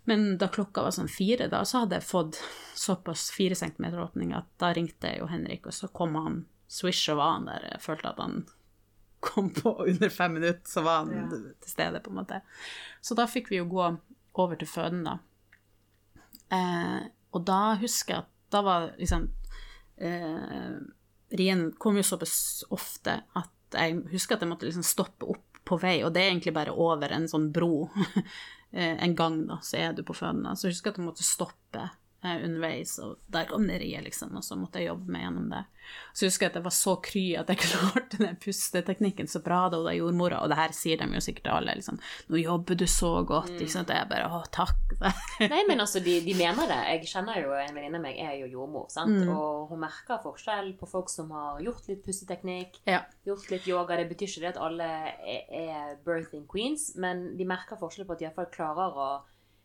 Men da klokka var sånn fire, da, så hadde jeg fått såpass fire centimeter åpning at da ringte jeg jo Henrik, og så kom han swish og var han der. Jeg følte at han kom på under fem minutter, så var han til stede, på en måte. Så da fikk vi jo gå over til føden, da. Eh, og da husker jeg at da var liksom eh, Rien kom jo såpass ofte at jeg husker at jeg måtte liksom stoppe opp på vei, og det er egentlig bare over en sånn bro. eh, en gang, da, så er du på føden. Så jeg husker at jeg måtte stoppe underveis, og der kom det riet, liksom, og så måtte jeg jobbe meg gjennom det. Så husker jeg at jeg var så kry at jeg klarte den pusteteknikken så bra da, og er jordmora, og det her sier de jo sikkert alle, liksom 'Nå jobber du så godt', ikke sant, og jeg bare 'Å, takk'. Nei, men altså, de, de mener det. Jeg kjenner jo en venninne av meg er jo jordmor, sant? Mm. og hun merker forskjell på folk som har gjort litt pusteteknikk, ja. gjort litt yoga. Det betyr ikke det at alle er, er birthing queens, men de merker forskjell på at de iallfall klarer å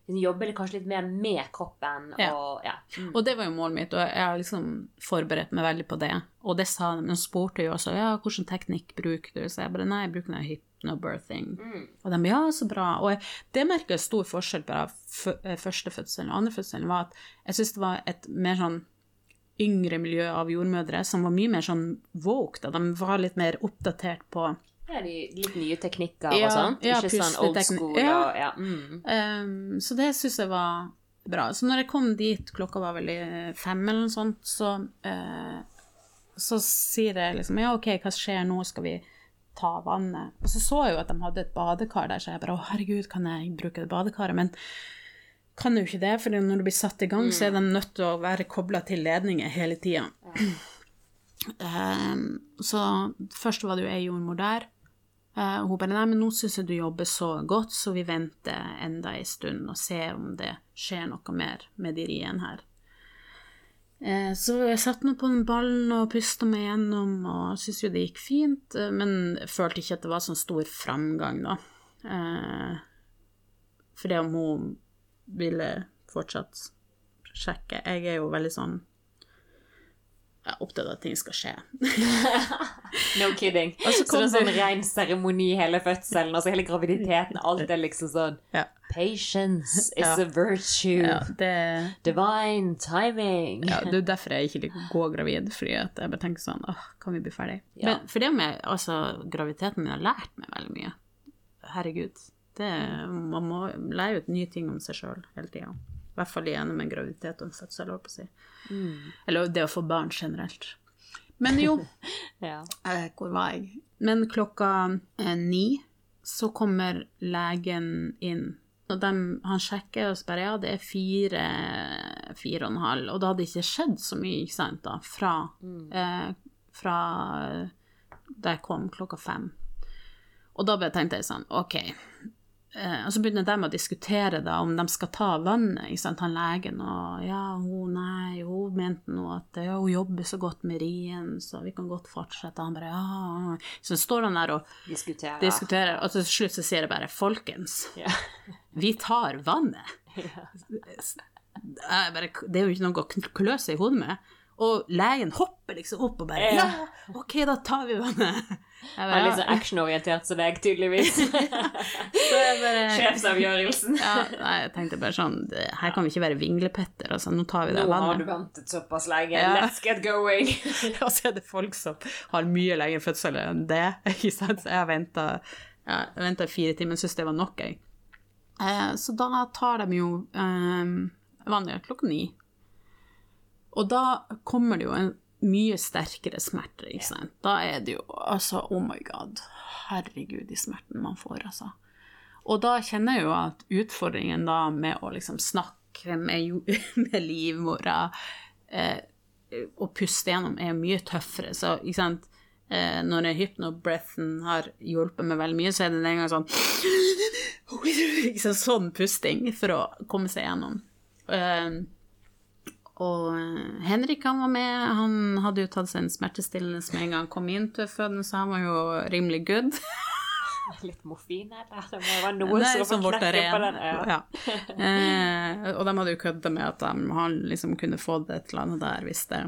jobbe litt- kanskje litt mer med kroppen. Ja. Og, ja. Mm. Og det var jo målet mitt, og jeg har liksom forberedt meg veldig på det. Og det sa de, de spurte jo også ja, hvilken teknikk bruker du, så jeg bare nei, jeg bruker den hypnobirthing. Mm. Og de ja, så bra. Og jeg, det merker jeg stor forskjell på eh, første fødselen og andre fødselen, var at jeg syns det var et mer sånn yngre miljø av jordmødre som var mye mer sånn woke, da. De var litt mer oppdatert på Ja, de, litt nye teknikker Ja, og sånn? ja, ikke sånn old school. Ja. Og, ja. Mm. Um, så det syns jeg var bra. Så når jeg kom dit, klokka var vel fem eller noe sånt, så, uh, så sier jeg liksom ja, OK, hva skjer nå, skal vi ta vannet? Og så så jeg jo at de hadde et badekar der, så jeg bare å herregud, kan jeg bruke det badekaret? Men kan jo ikke det, for når du blir satt i gang, så er de nødt til å være kobla til ledninger hele tida. Um, så først var det jo ei jordmor der. Eh, og hun bare nei, men nå syns jeg du jobber så godt, så vi venter enda ei stund og ser om det skjer noe mer med de riene her. Eh, Så jeg satt nå på den ballen og pusta meg gjennom, og syntes jo det gikk fint, eh, men følte ikke at det var sånn stor framgang, da. For det om hun ville fortsatt sjekke Jeg er jo veldig sånn jeg er opptatt av at ting skal skje. No kidding. Så så det er sånn ren seremoni hele fødselen, altså hele graviditeten, alt er liksom sånn Ja. Patience is Ja. a virtue. Ja, det, Divine timing. ja, det er derfor jeg ikke liker å gå gravid, fordi at jeg bare tenker sånn åh, kan vi bli ferdig? Men for det med altså, graviditeten min har lært meg veldig mye. Herregud. Det, man må lære ut nye ting om seg sjøl hele tida. I hvert fall gjennom en graviditet og en fødsel, holdt på å si. Eller det å få barn generelt. Men jo, Ja. eh, hvor var jeg? Men klokka eh, ni så kommer legen inn. Og de, han sjekker og spør ja, det er fire, fire og en halv. Og det hadde ikke skjedd så mye, ikke sant, da, fra, eh, fra da jeg kom klokka fem. Og da tenkte jeg sånn, ok. Eh, og så begynner de å diskutere da om de skal ta vannet, ikke sant, han legen, og ja, hun, nei, hun mente nå at ja, hun jobber så godt med rien, så vi kan godt fortsette. Han bare, ja, så står han der og diskuterer, diskuterer, og til slutt så sier jeg bare, folkens, Ja. vi tar vannet. Jeg bare, det er jo ikke noe å klø seg i hodet med. Og legen hopper liksom opp og bare, ja, ok, da tar vi vannet. Jeg Han er litt så actionorientert som deg, tydeligvis. Så jeg bare, Sjefsavgjørelsen. ja, nei, jeg tenkte bare sånn, her kan vi ikke være vinglepetter, altså, nå tar vi det Nå har du ventet såpass lenge. Ja. Let's get going. Og så er det folk som har mye lengre fødsel enn det, ikke sant? Så jeg ventet, ja, fire timer, synes det var nok, jeg. Eh, så da tar de jo eh, vannet klokka ni. Og da kommer det jo en mye sterkere smerter, ikke sant? Da er det jo, altså, oh my god, herregud, de smerten man får, altså. Og da kjenner jeg jo at utfordringen da med å liksom snakke med, med livmora eh, og puste gjennom er mye tøffere. Så ikke sant, eh, når hypnobreathen har hjulpet meg veldig mye, så er det en gang sånn Sånn pusting for å komme seg gjennom. Eh, og eh, Henrik han var med, han hadde jo tatt seg en smertestillende som en gang han kom inn til føden, så han var jo rimelig good. Litt morfin eller? Det må være noe som som får knekke på den. Ja. Ja. Eh, og de hadde jo kødda med at de, han liksom kunne fått et eller annet der hvis det,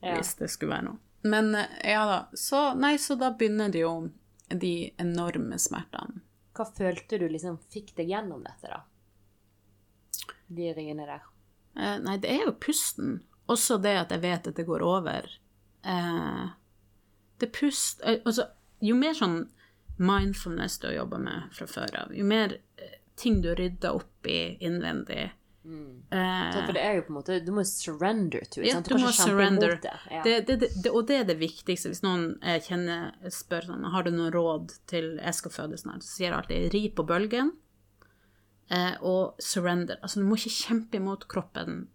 Ja. hvis det skulle være noe. Men eh, ja da, så, nei, så da begynner det jo de enorme smertene. Hva følte du liksom fikk deg gjennom dette, da? De ringene der. Eh, nei, det er jo pusten. Også det at jeg vet at det går over. Eh, det pust... eh, altså, jo mer sånn mindfulness du har jobba med fra før av, jo mer eh, ting du rydder opp i innvendig eh, For det er jo på en måte Du må surrender to. Ja, sant? du må surrender. Det. Ja. Det, det, det, det, og det er det viktigste. Hvis noen eh, kjenner, spør sånn, har du noen råd til jeg skal føde snart, så sier jeg alltid ri på bølgen eh, og surrender. Altså, du må ikke kjempe imot kroppen.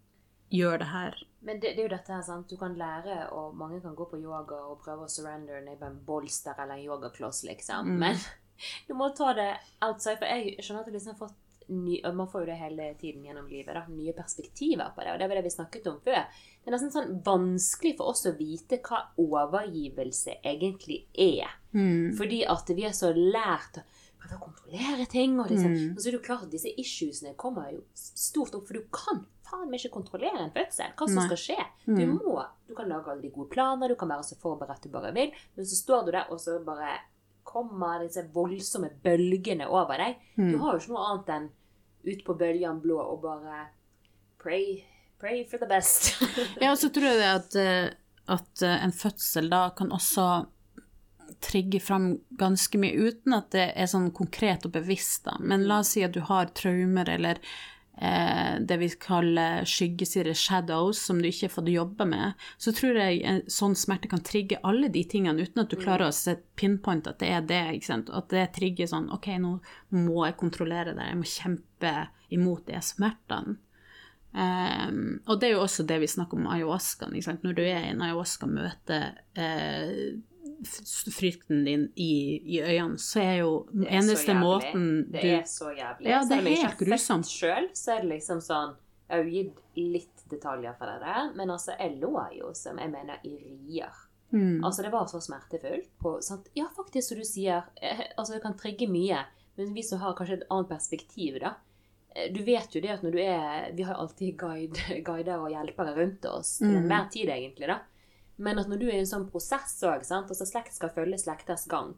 Gjør det her. Men det, det er jo dette her, sant. Du kan lære, og mange kan gå på yoga og prøve å surrender ned på en bolster eller en yogakloss, liksom. Men du må ta det outside. For jeg skjønner at du liksom har fått ny, Man får jo det hele tiden gjennom livet. da, Nye perspektiver på det. Og det var det vi snakket om før. Det er nesten sånn vanskelig for oss å vite hva overgivelse egentlig er. Fordi at vi er så lært å prøve å kontrollere ting. Og, liksom, og så er det jo klart at disse issuesene kommer jo stort opp, for du kan faen meg ikke kontrollere en fødsel. Hva som Nei. skal skje. Du må, du kan lage alle de gode planer, du kan være så forberedt du bare vil, men så står du der, og så bare kommer disse voldsomme bølgene over deg. Du har jo ikke noe annet enn ut på bølgen blå og bare pray, pray for the best. Ja, og så tror jeg at, eh, at eh, en fødsel da kan også trigge fram ganske mye, uten at det er sånn konkret og bevisst. da. Men la oss si at du har traumer eller eh, det vi kaller skyggesider, shadows, som du ikke har fått jobbe med, så tror jeg en sånn smerte kan trigge alle de tingene uten at du klarer å se pinpoint at det er det. ikke sant? At det trigger sånn Ok, nå må jeg kontrollere det, jeg må kjempe imot de smertene. Um, og det er jo også det vi snakker om ayahuasca. Ikke sant? Når du er i en ayahuasca-møte, eh, frykten din i, i øynene, så er jo den eneste måten du Det er så jævlig. Ja, det er helt grusomt. Selv, så er det liksom sånn Jeg har jo gitt litt detaljer for det der, men altså, LO er jo som jeg mener i rier. Mm. Altså, det var så smertefullt. På? Ja, faktisk, som du sier. Eh, altså, det kan trigge mye. Men vi som har kanskje et annet perspektiv, da. eh, Du vet jo det at når du er Vi har alltid guide, guider og hjelpere rundt oss til Mm. enhver tid, egentlig, da. Men at når du er i en sånn prosess òg, altså slekt skal følge slekters gang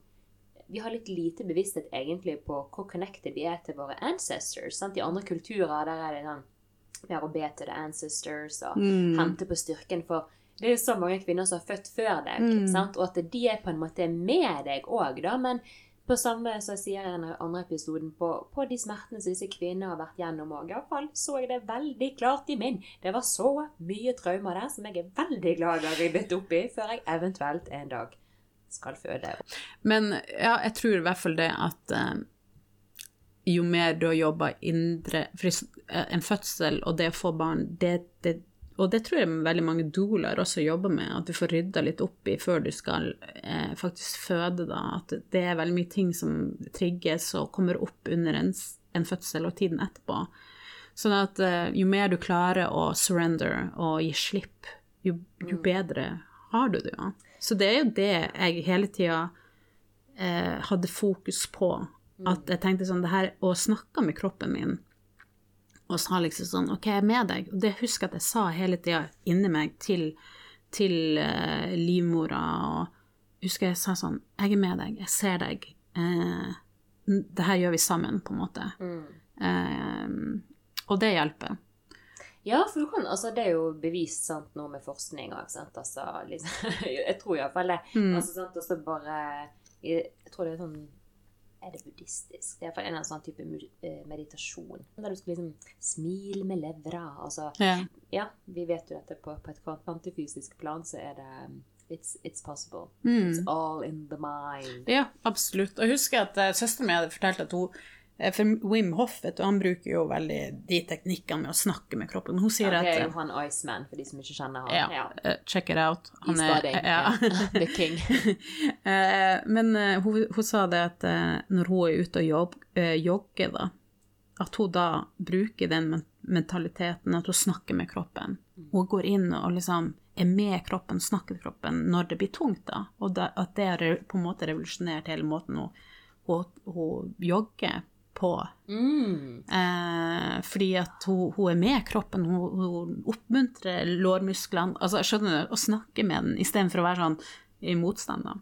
Vi har litt lite bevissthet egentlig på hvor connected vi er til våre ancestors. Sant? I andre kulturer der er det sånn mer å be til the ancestors og Mm. hente på styrken for det er jo så mange kvinner som har født før deg, Mm. sant? og at de er på en måte med deg òg, da. Men på samme jeg sier i den andre episoden, på, på de smertene som disse kvinnene har vært gjennom òg, iallfall så jeg det veldig klart i min. Det var så mye traumer der som jeg er veldig glad jeg har ribbet opp i, før jeg eventuelt en dag skal føde. Men ja, jeg tror i hvert fall det at eh, jo mer du har jobba indre For eh, en fødsel og det å få barn, det, det og det tror jeg veldig mange doulaer også jobber med, at du får rydda litt opp i før du skal eh, faktisk føde, da. At det er veldig mye ting som trigges og kommer opp under en, en fødsel og tiden etterpå. Sånn at eh, jo mer du klarer å surrender og gi slipp, jo, jo bedre har du det, ja. Så det er jo det jeg hele tida eh, hadde fokus på. At jeg tenkte sånn, det her å snakke med kroppen min og sa liksom sånn OK, jeg er med deg. Og det husker jeg at jeg sa hele tida inni meg til, til uh, livmora. Og husker jeg sa sånn Jeg er med deg, jeg ser deg. Uh, det her gjør vi sammen, på en måte. Eh, og det hjelper. Ja, for du kan, altså, det er jo bevist sant, nå med forskning òg. Altså, liksom, jeg tror iallfall det. Mm. Altså, sant, og så bare jeg tror det er sånn Er det buddhistisk? Det er iallfall en eller annen sånn type eh, meditasjon. Der du skal liksom smile med levra. Altså, Ja. ja, vi vet jo dette på, på et kvantefysisk plan, så er det um, It's, it's possible. Mm. It's all in the mind. Ja, absolutt. Og jeg husker at uh, søsteren min hadde fortalt at hun eh, For Wim Hoff vet du, han bruker jo veldig de teknikkene med å snakke med kroppen. Hun sier Ja, det er jo han Iceman, for de som ikke kjenner han. ja, Ja. eh, check it out. Han er, ja. The king. Eh, men uh, hun, hun sa det at uh, når hun er ute og jobb, uh, jogger, da, at hun da bruker den mentaliteten at hun snakker med kroppen. Hun går inn og liksom er med kroppen, snakker til kroppen når det blir tungt, da. Og da, at det har på en måte revolusjonert hele måten hun, hun, hun jogger på. Mm. Eh, fordi at hun, hun er med kroppen, hun, hun oppmuntrer lårmusklene. Altså, skjønner du, å snakke med den istedenfor å være sånn i motstand, da.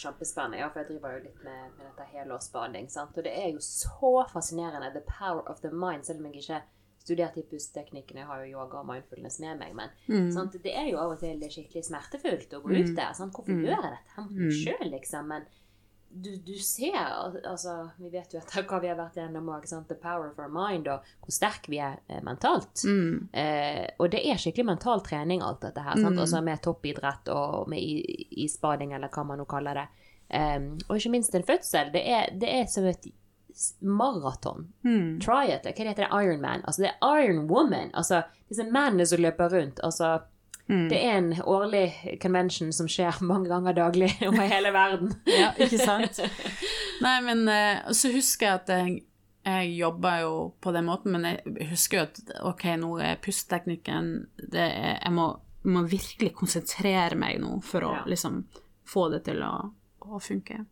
Kjempespennende. Ja, for jeg driver jo litt med, med dette helårsbading. sant? Og det er jo så fascinerende. The power of the mind. Selv om jeg ikke studerte i pusteteknikken, jeg har jo yoga og mindfulness med meg, men Mm. sant? det er jo av og til skikkelig smertefullt å gå ut der. Sant? Hvorfor Mm. gjør jeg dette her mot meg sjøl, liksom? Men du, du ser Altså, vi vet jo etter hva vi har vært gjennom òg, the power of our mind, og hvor sterk vi er eh, mentalt. Mm. Eh, og det er skikkelig mental trening, alt dette her. Sant? Mm. Altså med toppidrett og med i- isbading, eller hva man nå kaller det. Um, og ikke minst en fødsel. Det er, det er som et maraton. Mm. Triathlon. Hva heter det? Ironman. Altså, det er Iron Woman. Altså, disse mennene som løper rundt. Altså, Mm. det er en årlig convention som skjer mange ganger daglig over hele verden. Ja, ikke sant? Nei, men eh, så husker jeg at jeg, jeg jobba jo på den måten, men jeg husker jo at ok, nå er pusteteknikken det er, Jeg må, må virkelig konsentrere meg nå for å Ja. liksom få det til å, å funke.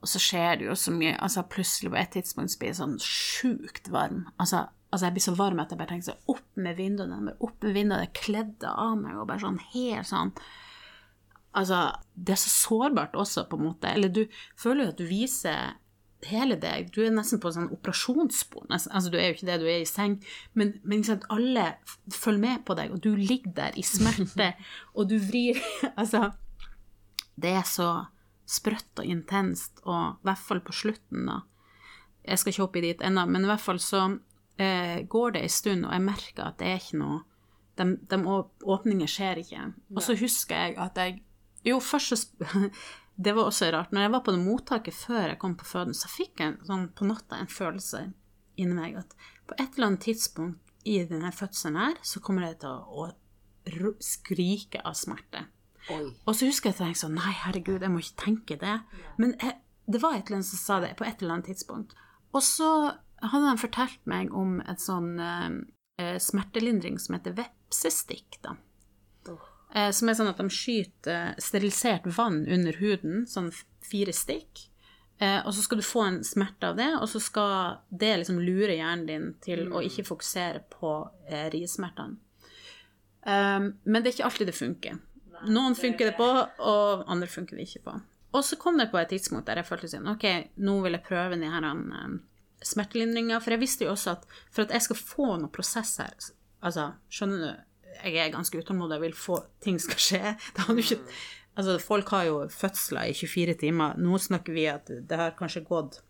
Og så skjer det jo så mye altså Plutselig på et tidspunkt blir jeg sånn sjukt varm. Altså, altså jeg blir så varm at jeg bare tenker sånn Opp med vinduene, bare opp med vinduene, jeg kledde av meg og bare sånn helt sånn Altså, det er så sårbart også, på en måte. Eller du føler jo at du viser hele deg. Du er nesten på sånn operasjonsbord. Altså, du er jo ikke det, du er i seng. Men, men sant, alle følger med på deg, og du ligger der i smerte, og du vrir Altså, det er så sprøtt og intenst, og i hvert fall på slutten, da. Jeg skal ikke hoppe dit ennå, men i hvert fall så eh, går det ei stund, og jeg merker at det er ikke noe De, de åpninger skjer ikke. Og så husker jeg at jeg Jo, først så Det var også rart. Når jeg var på det mottaket før jeg kom på føden, så fikk jeg sånn på natta en følelse inni meg at på et eller annet tidspunkt i denne fødselen her, så kommer jeg til å, å skrike av smerte. Oi. Og så husker jeg at jeg tenkte sånn Nei, herregud, jeg må ikke tenke det. Men jeg, det var et eller annet som sa det på et eller annet tidspunkt. Og så hadde han fortalt meg om et sånn eh, eh, smertelindring som heter vepsestikk, da. Eh, som er sånn at de skyter eh, sterilisert vann under huden, sånn fire stikk. Eh, og så skal du få en smerte av det, og så skal det liksom lure hjernen din til å ikke fokusere på eh, riesmertene. Um, men det er ikke alltid det funker. Noen funker det på, og andre funker det ikke på. Og så kom det på et tidspunkt der jeg følte sånn Ok, nå vil jeg prøve denne her um, smertelindringa. For jeg visste jo også at for at jeg skal få noe prosess her Altså, skjønner du, jeg er ganske utålmodig, jeg vil få ting skal skje. Ikke Altså, folk har jo fødsler i 24 timer. Nå snakker vi at det har kanskje gått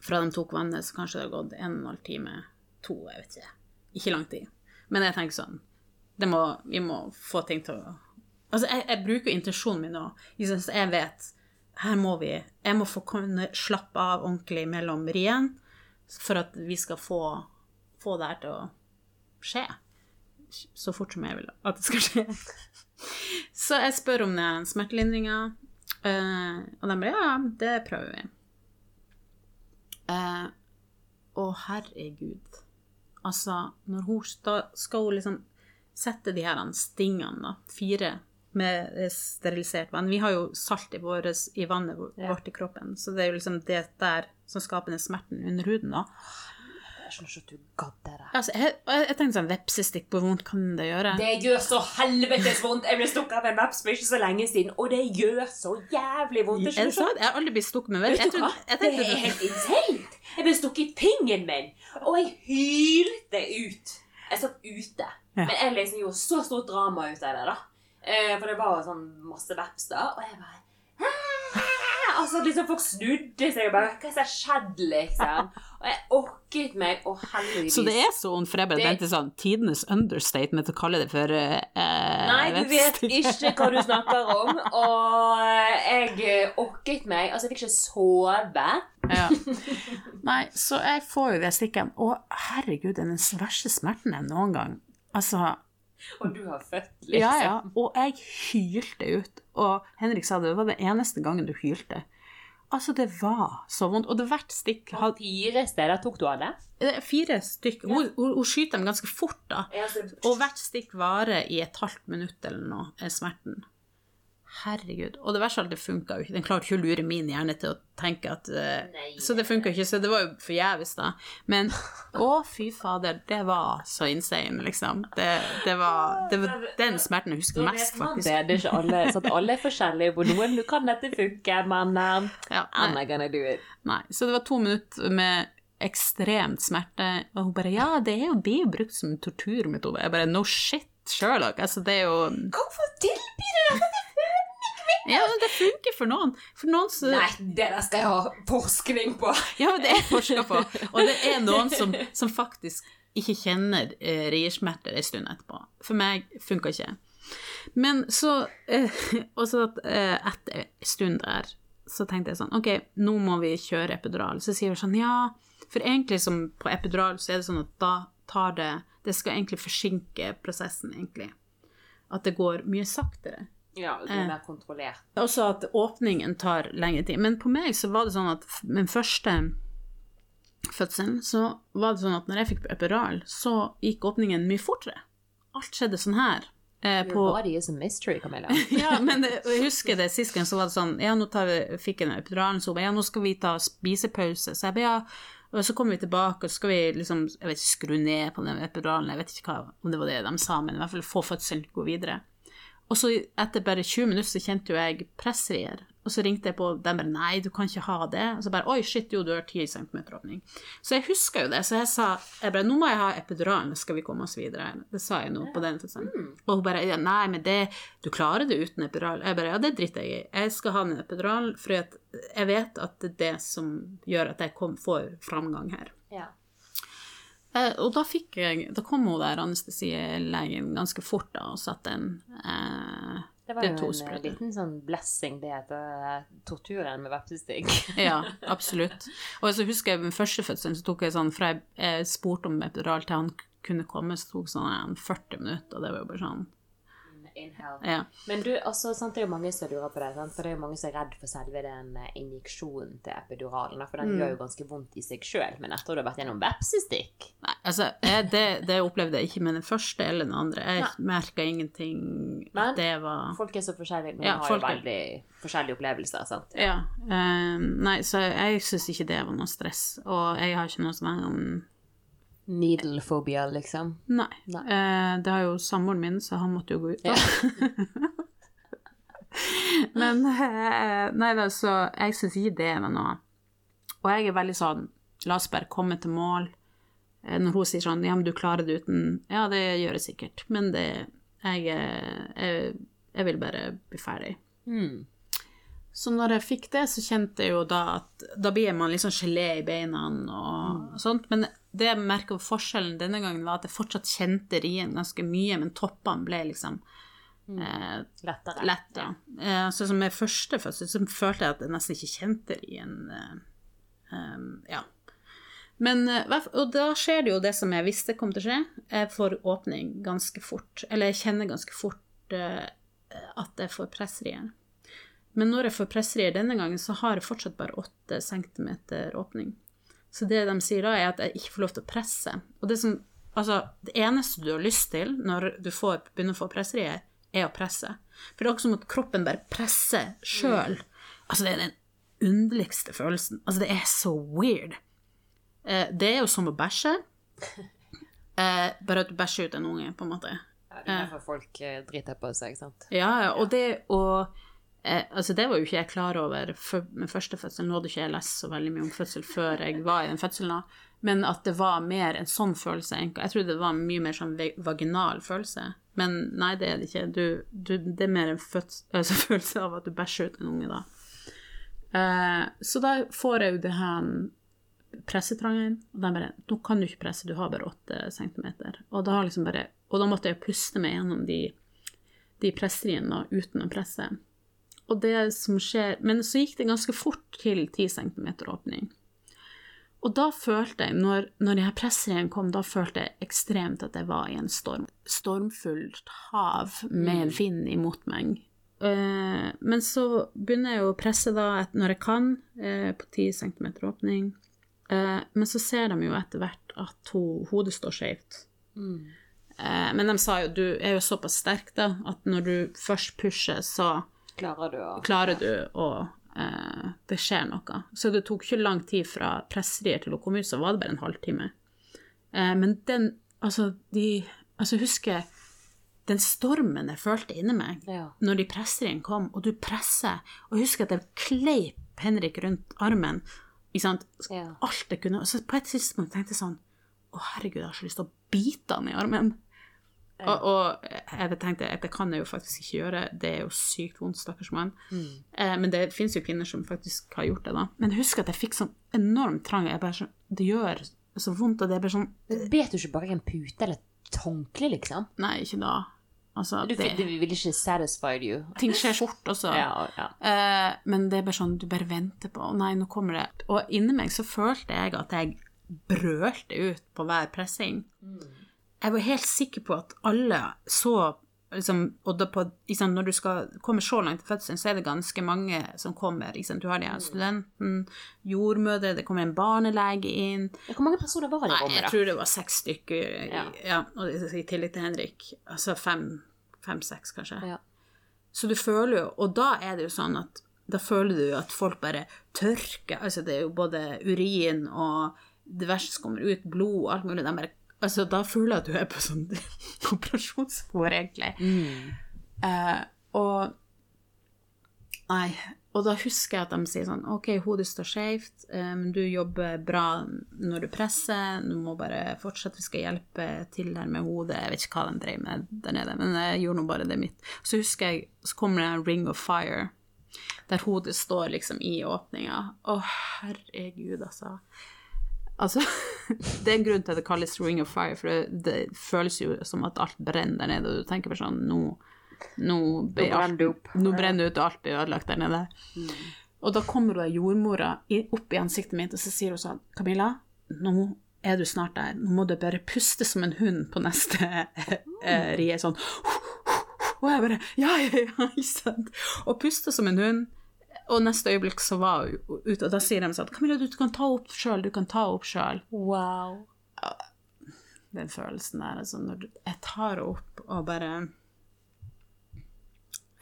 Fra de tok vannet, så kanskje det har gått en og en halv time, to, jeg vet ikke. Ikke lang tid. Men jeg tenker sånn det må, Vi må få ting til å Altså, jeg, jeg bruker intensjonen min nå. Jeg, jeg vet her må vi Jeg må få kunne slappe av ordentlig mellom riene for at vi skal få, få det her til å skje. Så fort som jeg vil at det skal skje. Så jeg spør om den smertelindringa, eh, og de bare ja, det prøver vi. Eh, Å, herregud. Altså, når hun skal hun liksom sette de her stingene, da, fire med eh, sterilisert vann. Vi har jo salt i, våres, i vannet vårt Ja. i kroppen, så det er jo liksom det der som skaper den smerten under huden, da. Jeg skjønner ikke at du gadd det der. Altså, jeg, jeg, jeg tenkte sånn vepsestikk, hvor vondt kan det gjøre? Det gjør så helvetes vondt. Jeg ble stukket av en veps for ikke så lenge siden, og det gjør så jævlig vondt. Er det sant? Jeg har aldri blitt stukket med veps. Jeg Det er helt insane. Jeg ble stukket i pingen min, og jeg hylte ut. Jeg satt ute, Ja. men jeg liksom gjorde så stort drama ut av det, da. Eh, For det var sånn masse veps da, og jeg bare! Altså, liksom Folk snudde seg og bare Hva er det som har skjedd, liksom? Og jeg orket meg, og heldigvis Så det er så for jeg bare tenkte sånn Tidenes understatement å kalle det for eh, Nei, du vet ikke hva du snakker om, og jeg orket meg. Altså, jeg fikk ikke sove. Ja. Nei, så jeg får jo det stikket. Å, herregud, det er den verste smerten jeg noen gang Altså, Og du har født, liksom. ja, ja. Og jeg hylte ut. Og Henrik sa det var den eneste gangen du hylte. Altså, det var så vondt. Og det hvert stikk hadde fire steder tok du av det? det er Fire stykk. Hun, hun, hun skyter dem ganske fort, da. Og hvert stikk varer i et halvt minutt eller noe, er smerten. Herregud. Og det verste av alt, det funka jo ikke. Den klarte ikke å lure min hjerne til å tenke at uh. Så det funka ikke, så det var jo forgjeves, da. Men å, fy fader, det var så insane, liksom. Det, det, var, det var den smerten jeg husker mest, faktisk. Det, er ikke alle, så at alle er forskjellige. På noen kan dette funke, men um, Ja, I'm not gonna do it. nei. Så det var to minutter med ekstremt smerte, og hun bare Ja, det er jo blir brukt som torturmetode. Jeg bare No shit, Sherlock. Altså, det er jo Hvorfor tilbyr du dette Ja, men det funker for noen. For noen så Nei, det der skal jeg ha forskning på. Ja, men det er forska på. Og det er noen som, som faktisk ikke kjenner eh, riersmerter en stund etterpå. For meg funka ikke. Men så eh, Og så at, eh, etter en stund der, så tenkte jeg sånn Ok, nå må vi kjøre epidural. Så sier hun sånn Ja, for egentlig som på epidural, så er det sånn at da tar det Det skal egentlig forsinke prosessen, egentlig. At det går mye saktere. Ja, det er mer kontrollert. Også at åpningen tar lengre tid. Men på meg så var det sånn at min første fødsel, så var det sånn at når jeg fikk epiral, så gikk åpningen mye fortere. Alt skjedde sånn her. Eh, Your på, body is a mystery, Camilla. ja, men det, jeg husker det sist gang så var det sånn Ja, nå tar vi, fikk jeg epiduralen, så hun ja, nå skal vi ta spisepause. Så jeg ba, ja. Og så kommer vi tilbake, og så skal vi liksom jeg vet ikke, skru ned på den epiduralen. Jeg vet ikke hva, om det var det de sa, men i hvert fall få fødselen gå videre. Og så etter bare 20 minutter så kjente jo jeg pressrier. Og så ringte jeg på, de bare nei, du kan ikke ha det. Og så bare oi, shit, jo, du har 10 cm åpning. Så jeg husker jo det, så jeg sa jeg bare, nå må jeg ha epiduralen, skal vi komme oss videre. Det sa jeg nå på den fødselen. Og hun bare ja, nei, men det, du klarer det uten epidural. Jeg bare ja, det driter jeg i. Jeg skal ha den epiduralen, for jeg vet at det er det som gjør at jeg kom, får framgang her. Ja. Eh, og da fikk jeg Da kom hun der anestesilegen ganske fort da, og satte en eh, Det var jo en eh, liten sånn blessing, det heter eh, torturen med vepsestikk. Ja, absolutt. Og så husker jeg ved første fødselen, så tok jeg sånn Fra jeg, spurte om epidural til han kunne komme, så tok sånn en 40 minutter, og det var jo bare sånn Ja. Men du, altså, sant, det er jo mange som lurer på det, sant? for det er jo mange som er redd for selve den eh, injeksjonen til epiduralen, for den gjør jo ganske vondt i seg sjøl, men etter du har vært gjennom vepsestikk Nei, altså, jeg, det, det opplevde jeg ikke med den første eller den andre. Jeg merka ingenting Men- at det var Folk er så forskjellige, men Ja, har jo er- veldig forskjellige opplevelser, sant? Ja. eh, nei, så jeg syns ikke det var noe stress. Og jeg har ikke noe Needle-phobia, liksom. Nei. Nei. Eh, det har jo samboeren min, så han måtte jo gå ut. da. Men eh, Nei da, så jeg syns ikke det er noe. Og jeg er veldig sånn La oss bare komme til mål. Eh, Når hun sier sånn Ja, men du klarer det uten Ja, det gjør jeg sikkert, men det Jeg, eh, jeg, jeg vil bare bli ferdig. Mm. Så når jeg fikk det, så kjente jeg jo da at da blir man liksom gelé i beina og sånt. Men det jeg merka forskjellen denne gangen, var at jeg fortsatt kjente rien ganske mye, men toppene ble liksom eh, Lettere. letta. Eh, så som med første fødsel, så følte jeg at jeg nesten ikke kjente rien. Eh, eh, ja. Men, eh, og da skjer det jo det som jeg visste kom til å skje. Jeg får åpning ganske fort. Eller jeg kjenner ganske fort eh, at jeg får pressrier. Men når jeg får pressrier denne gangen, så har jeg fortsatt bare 8 cm åpning. Så det de sier da, er at jeg ikke får lov til å presse. Og det som Altså, det eneste du har lyst til når du får, begynner å få presserier, er å presse. For det er akkurat som at kroppen bare presser sjøl. Altså, det er den underligste følelsen. Altså, det er så weird. Eh, det er jo som å bæsje, eh, bare at du bæsjer ut en unge, på en måte. Ja, det er derfor folk eh, driter på seg, ikke sant? Ja, og det og eh, Altså, det var jo ikke jeg klar over for, med første fødsel. Nå hadde ikke jeg lest så veldig mye om fødsel før jeg var i den fødselen. Men at det var mer en sånn følelse. Jeg trodde det var mye mer sånn vaginal følelse. Men nei, det er det ikke. Du, du, det er mer en fødsel, altså, følelse av at du bæsjer ut en unge, da. Eh, så da får jeg jo det her pressetrangen, og de bare 'Nå kan du ikke presse, du har bare 8 centimeter'. Og da, liksom bare, og da måtte jeg puste meg gjennom de, de presseriene uten å presse. Og det som skjer Men så gikk det ganske fort til 10 cm åpning. Og da følte jeg, når, når de her presseriene kom, da følte jeg ekstremt at jeg var i en storm. Stormfullt hav med vind imot meg. Eh, men så begynner jeg å presse da når jeg kan, eh, på 10 cm åpning. Eh, men så ser de jo etter hvert at ho, hodet står skjevt. Mm. men de sa jo du er jo såpass sterk da, at når du først pusher, så Klarer du å klarer du å eh, Det skjer noe. Så det tok ikke lang tid fra presserier til å komme ut, så var det bare en halvtime. Eh, men den Altså, de Altså, husker den stormen jeg følte inni meg Ja. når de presseriene kom, og du presser Og husker at jeg kleip Henrik rundt armen. Ikke sant? Ja. Alt jeg kunne. Og så på et tidspunkt tenkte jeg sånn Å, herregud, jeg har så lyst til å bite han i armen. Og, og jeg tenkte at det kan jeg jo faktisk ikke gjøre, det er jo sykt vondt, stakkars mann. Eh, men det fins jo kvinner som faktisk har gjort det, da. Men husk at jeg fikk sånn enorm trang. Jeg bare sånn, Det gjør så vondt, og det er bare sånn Bet du ikke bare en pute eller et håndkle, liksom? Nei, ikke da. Altså, Du, det, det ville ikke satisfied you. ting skjer fort også. Ja, ja. Eh, men det er bare sånn, du bare venter på Å nei, nå kommer det. Og inni meg så følte jeg at jeg brølte ut på hver pressing. Jeg var helt sikker på at alle så liksom, og på, liksom, Når du skal komme så langt til fødselen, så er det ganske mange som kommer. Liksom. Du har de her studenten, jordmødre, det kommer en barnelege inn. Hvor mange personer var det i rommet, jeg tror det var seks stykker, Ja. ja, i tillegg til Henrik. Altså fem, fem-seks, kanskje. Ja. Så du føler jo, og da er det jo sånn at da føler du jo at folk bare tørker, altså det er jo både urin og det verste som kommer ut, blod og alt mulig, de bare, altså da føler jeg at du er på sånn operasjonsbord egentlig. Eh, og, nei, og da husker jeg at de sier sånn, ok, hodet står skjevt, eh, men du jobber bra når du presser, du må bare fortsette, vi skal hjelpe til der med hodet, jeg vet ikke hva de drev med der nede, men jeg gjorde nå bare det mitt. Så husker jeg, så kommer det en ring of fire, der hodet står liksom i åpninga. Å, herregud, altså. Altså, det er en grunn til at det kalles ring of fire, for det, det føles jo som at alt brenner der nede, og du tenker bare sånn, nå, nå, brenner alt, nå brenner det ut, og alt blir ødelagt der nede. Og da kommer hun jordmora opp i ansiktet mitt, og så sier hun sånn, Camilla, nå er du snart der, nå må du bare puste som en hund på neste eh, rie, sånn, Og jeg bare Ja, ja, ja, ikke sant? Og puste som en hund. Og neste øyeblikk så var hun ute, og da sier de sånn Camilla, du kan ta opp sjøl, du kan ta opp sjøl. Wow. Den følelsen der, altså, når du- jeg tar opp og bare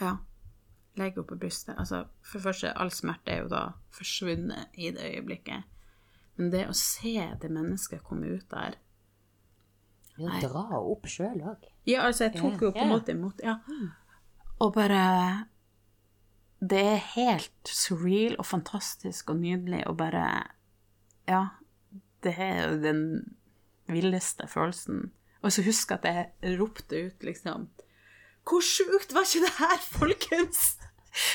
Ja. Legger henne på brystet. Altså, for det første, all smerte er jo da forsvunnet i det øyeblikket. Men det å se det mennesket komme ut der Ja, dra opp sjøl òg. Ja, altså, jeg tok jo på en måte imot, ja. Og bare Det er helt surreal og fantastisk og nydelig og bare Ja. Det er jo den villeste følelsen. Og så husker jeg at jeg ropte ut, liksom Hvor sjukt var ikke det her, folkens?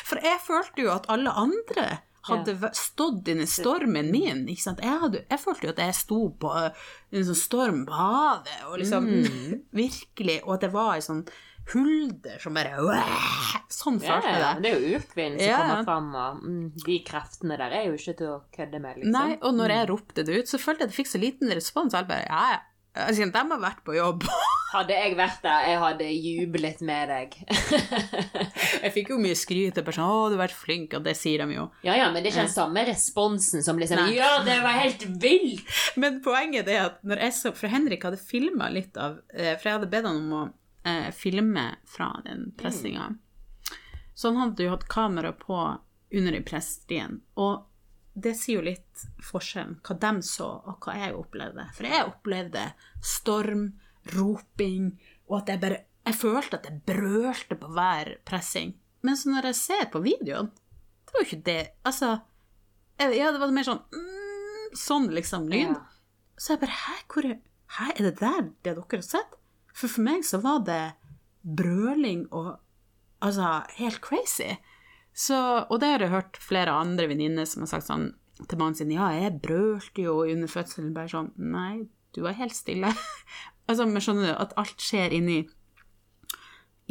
For jeg følte jo at alle andre hadde stått inni stormen min. ikke sant? Jeg, hadde, jeg følte jo at jeg sto på en sånn storm på havet, og liksom Virkelig. Og at det var ei sånn hulder som bare Sånn følte jeg det. det er jo ukvinnen som Ja, kommer fram, og mm, de kreftene der er jo ikke til å kødde med, liksom. Nei, og når jeg ropte det ut, så følte jeg at jeg fikk så liten respons. Jeg bare, ja, ja. Altså, de har vært på jobb. Hadde jeg vært der, jeg hadde jublet med deg. Jeg fikk jo mye skryt. og bare sånn, 'Å, du har vært flink', og det sier de jo. ja, ja, men det er ikke den samme responsen som liksom Nei. Ja, det var helt vilt! Men poenget er at når jeg så For Henrik hadde filma litt av eh, For jeg hadde bedt han om å eh, filme fra den pressinga. Så han hadde jo hatt kamera på under i presstrien. Og det sier jo litt forskjellen, hva de så, og hva jeg opplevde. For jeg opplevde storm, roping, og at jeg bare Jeg følte at jeg brølte på hver pressing. Men så når jeg ser på videoen, det var jo ikke det Altså, jeg- ja, det var mer sånn mm, Sånn liksom lyd. Ja. Så jeg bare Hæ, hvor er, hæ, er det der det dere har sett? For for meg så var det brøling og Altså, helt crazy. Så, og det har jeg hørt flere andre venninner som har sagt sånn til mannen sin Ja, jeg brølte jo under fødselen. Bare sånn Nei, du var helt stille. altså, men skjønner du, at alt skjer inni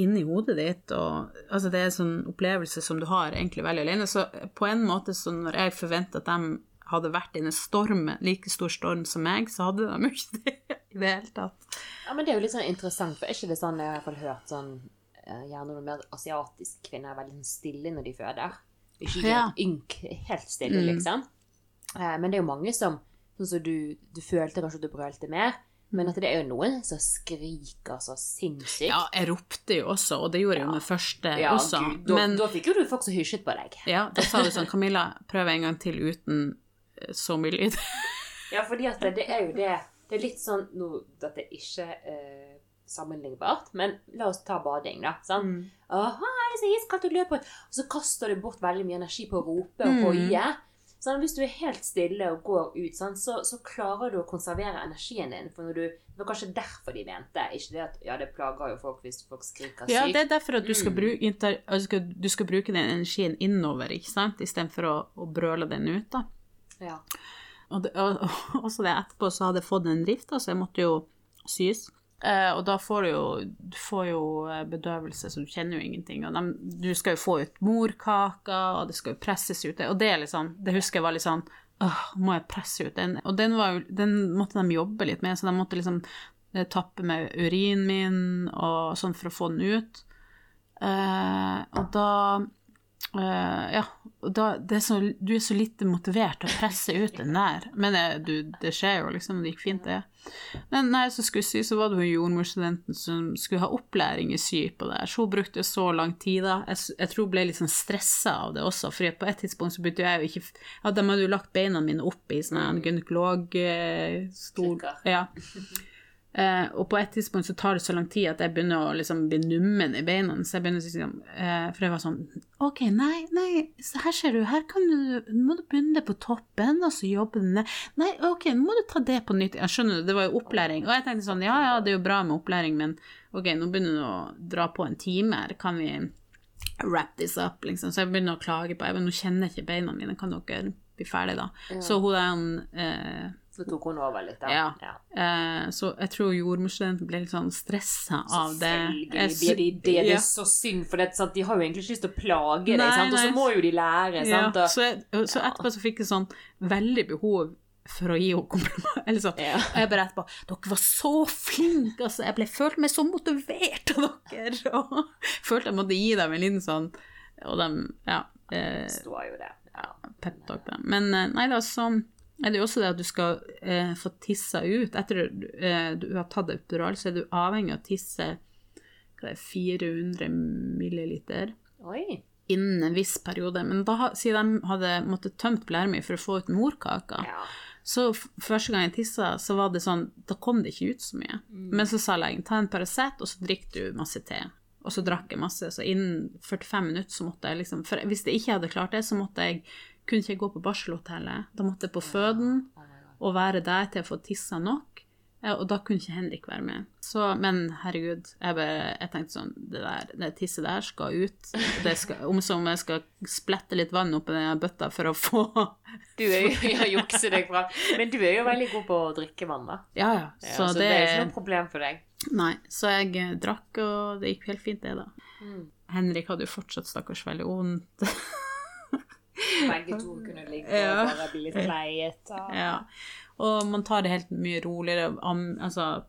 inni hodet ditt, og altså det er en sånn opplevelse som du har egentlig veldig alene. Så på en måte, så når jeg forventer at de hadde vært i en storm, like stor storm som meg, så hadde de ikke det i det hele tatt. Ja, men det er jo litt sånn interessant, for er ikke det sånn jeg har i hvert fall hørt sånn eh, Gjerne noen mer asiatiske kvinner er veldig stille når de føder. Ikke Ja. helt ynk, helt stille, Mm. liksom. Eh, Men det er jo mange som Sånn som du, du følte kanskje at du brølte mer, men at det er jo noen som skriker så sinnssykt. Ja, jeg ropte jo også, og det gjorde jeg jo med første Ja, også. Gud, da, Men da fikk jo du folk som hysjet på deg. ja, da sa du sånn Camilla, prøv en gang til uten så mye lyd. Ja, fordi at det, det er jo det Det er litt sånn nå Dette er ikke eh, sammenlignbart, men la oss ta bading, da. Sant? Mm. Å, hei, så iskaldt å løpe. Og så kaster du bort veldig mye energi på å rope og Mm. hoie. Sånn, hvis du er helt stille og går ut, sånn, så, så klarer du å konservere energien din. For når du, det var kanskje derfor de mente. Ikke det at ja, det plager jo folk hvis folk skriker sykt. Ja, det er derfor at du skal, Mm. bruke, inter, altså, du skal bruke den energien innover, ikke sant, istedenfor å, å brøle den ut, da. Ja. Og, det, og, og også det etterpå så hadde jeg fått en rift, da, så jeg måtte jo sys. Eh, og da får du jo, du får jo eh, bedøvelse, så du kjenner jo ingenting. Og de, du skal jo få ut morkaker, og det skal jo presses ut. Og det sånn, det husker jeg var litt sånn Åh, må jeg presse ut den? Og den, jo, den måtte de jobbe litt med, så de måtte liksom eh, tappe med urinen min og sånn for å få den ut. Eh, og da eh, Ja, da, det er så, du er så lite motivert til å presse ut den der. Men det, du, det skjer jo, liksom. Det gikk fint, det. Men når jeg så skulle sy, så var det hun jordmorstudenten som skulle ha opplæring i sy på det. Så hun brukte så lang tid, da. Jeg, jeg tror hun ble litt sånn stressa av det også, for på et tidspunkt så begynte jeg jo ikke Ja, de hadde jo lagt beina mine opp i sånn gynekologstol. Klikker. Ja. Eh, og på et tidspunkt så tar det så lang tid at jeg begynner å liksom bli nummen i beina. Så jeg begynner å sånn eh, For jeg var sånn OK, nei, nei, så her ser du, her kan du Nå må du begynne på toppen, og så jobbe den ned. Nei, OK, nå må du ta det på nytt. Jeg skjønner, du, det var jo opplæring. Og jeg tenkte sånn, ja ja, det er jo bra med opplæring, men OK, nå begynner du å dra på en time her. Kan vi wrap this up, liksom? Så jeg begynner å klage på jeg, Nå kjenner jeg ikke beina mine, kan dere bli ferdige da? Så hun den eh, Så tok hun over litt, da. Ja. Eh, så jeg tror jordmorstudenten ble litt sånn stressa av det. Selvfølgelig blir de det. Det Ja. er så synd, for det, sant? de har jo egentlig ikke lyst til å plage deg, sant? og så må jo de lære. Ja, Sant? Og, så, jeg, så etterpå så fikk jeg sånn veldig behov for å gi henne kompliment. Eller sånn. Ja. Og jeg bare etterpå Dere var så flinke! Altså, jeg ble, følte meg så motivert av dere! Og følte jeg måtte gi dem en liten sånn Og de Ja. Eh, står jo det. Ja. peptalk, da. Men nei, nei da, så er det jo også det at du skal eh, få tissa ut. Etter eh, du har tatt epidural, så er du avhengig av å tisse det, 400 milliliter Oi. innen en viss periode. Men da, siden de hadde måttet tømt blæra mi for å få ut morkaka, Ja. så første gang jeg tissa, så var det sånn Da kom det ikke ut så mye. Men så sa legen ta en Paracet, og så drikker du masse te. Og så drakk jeg masse, så innen 45 minutter så måtte jeg liksom For hvis jeg ikke hadde klart det, så måtte jeg kunne ikke gå på barselhotellet. Da måtte jeg på føden og være der til jeg får tissa nok. eh, Og da kunne ikke Henrik være med. Så, men herregud, jeg, bare, jeg tenkte sånn Det der, det tisset der skal ut. Det skal, om som jeg skal splette litt vann oppi den bøtta for å få Du er jo ja, jukse deg fra Men du er jo veldig god på å drikke vann, da. Ja, ja. Ja, Så, så, det, det er ikke noe problem for deg. Nei, så jeg eh, drakk, og det gikk helt fint, det, da. Mm. Henrik hadde jo fortsatt stakkars veldig vondt. Begge to kunne ligge Ja. og bare bli litt pleiet. Og... ja. Og man tar det helt mye roligere. Am, altså,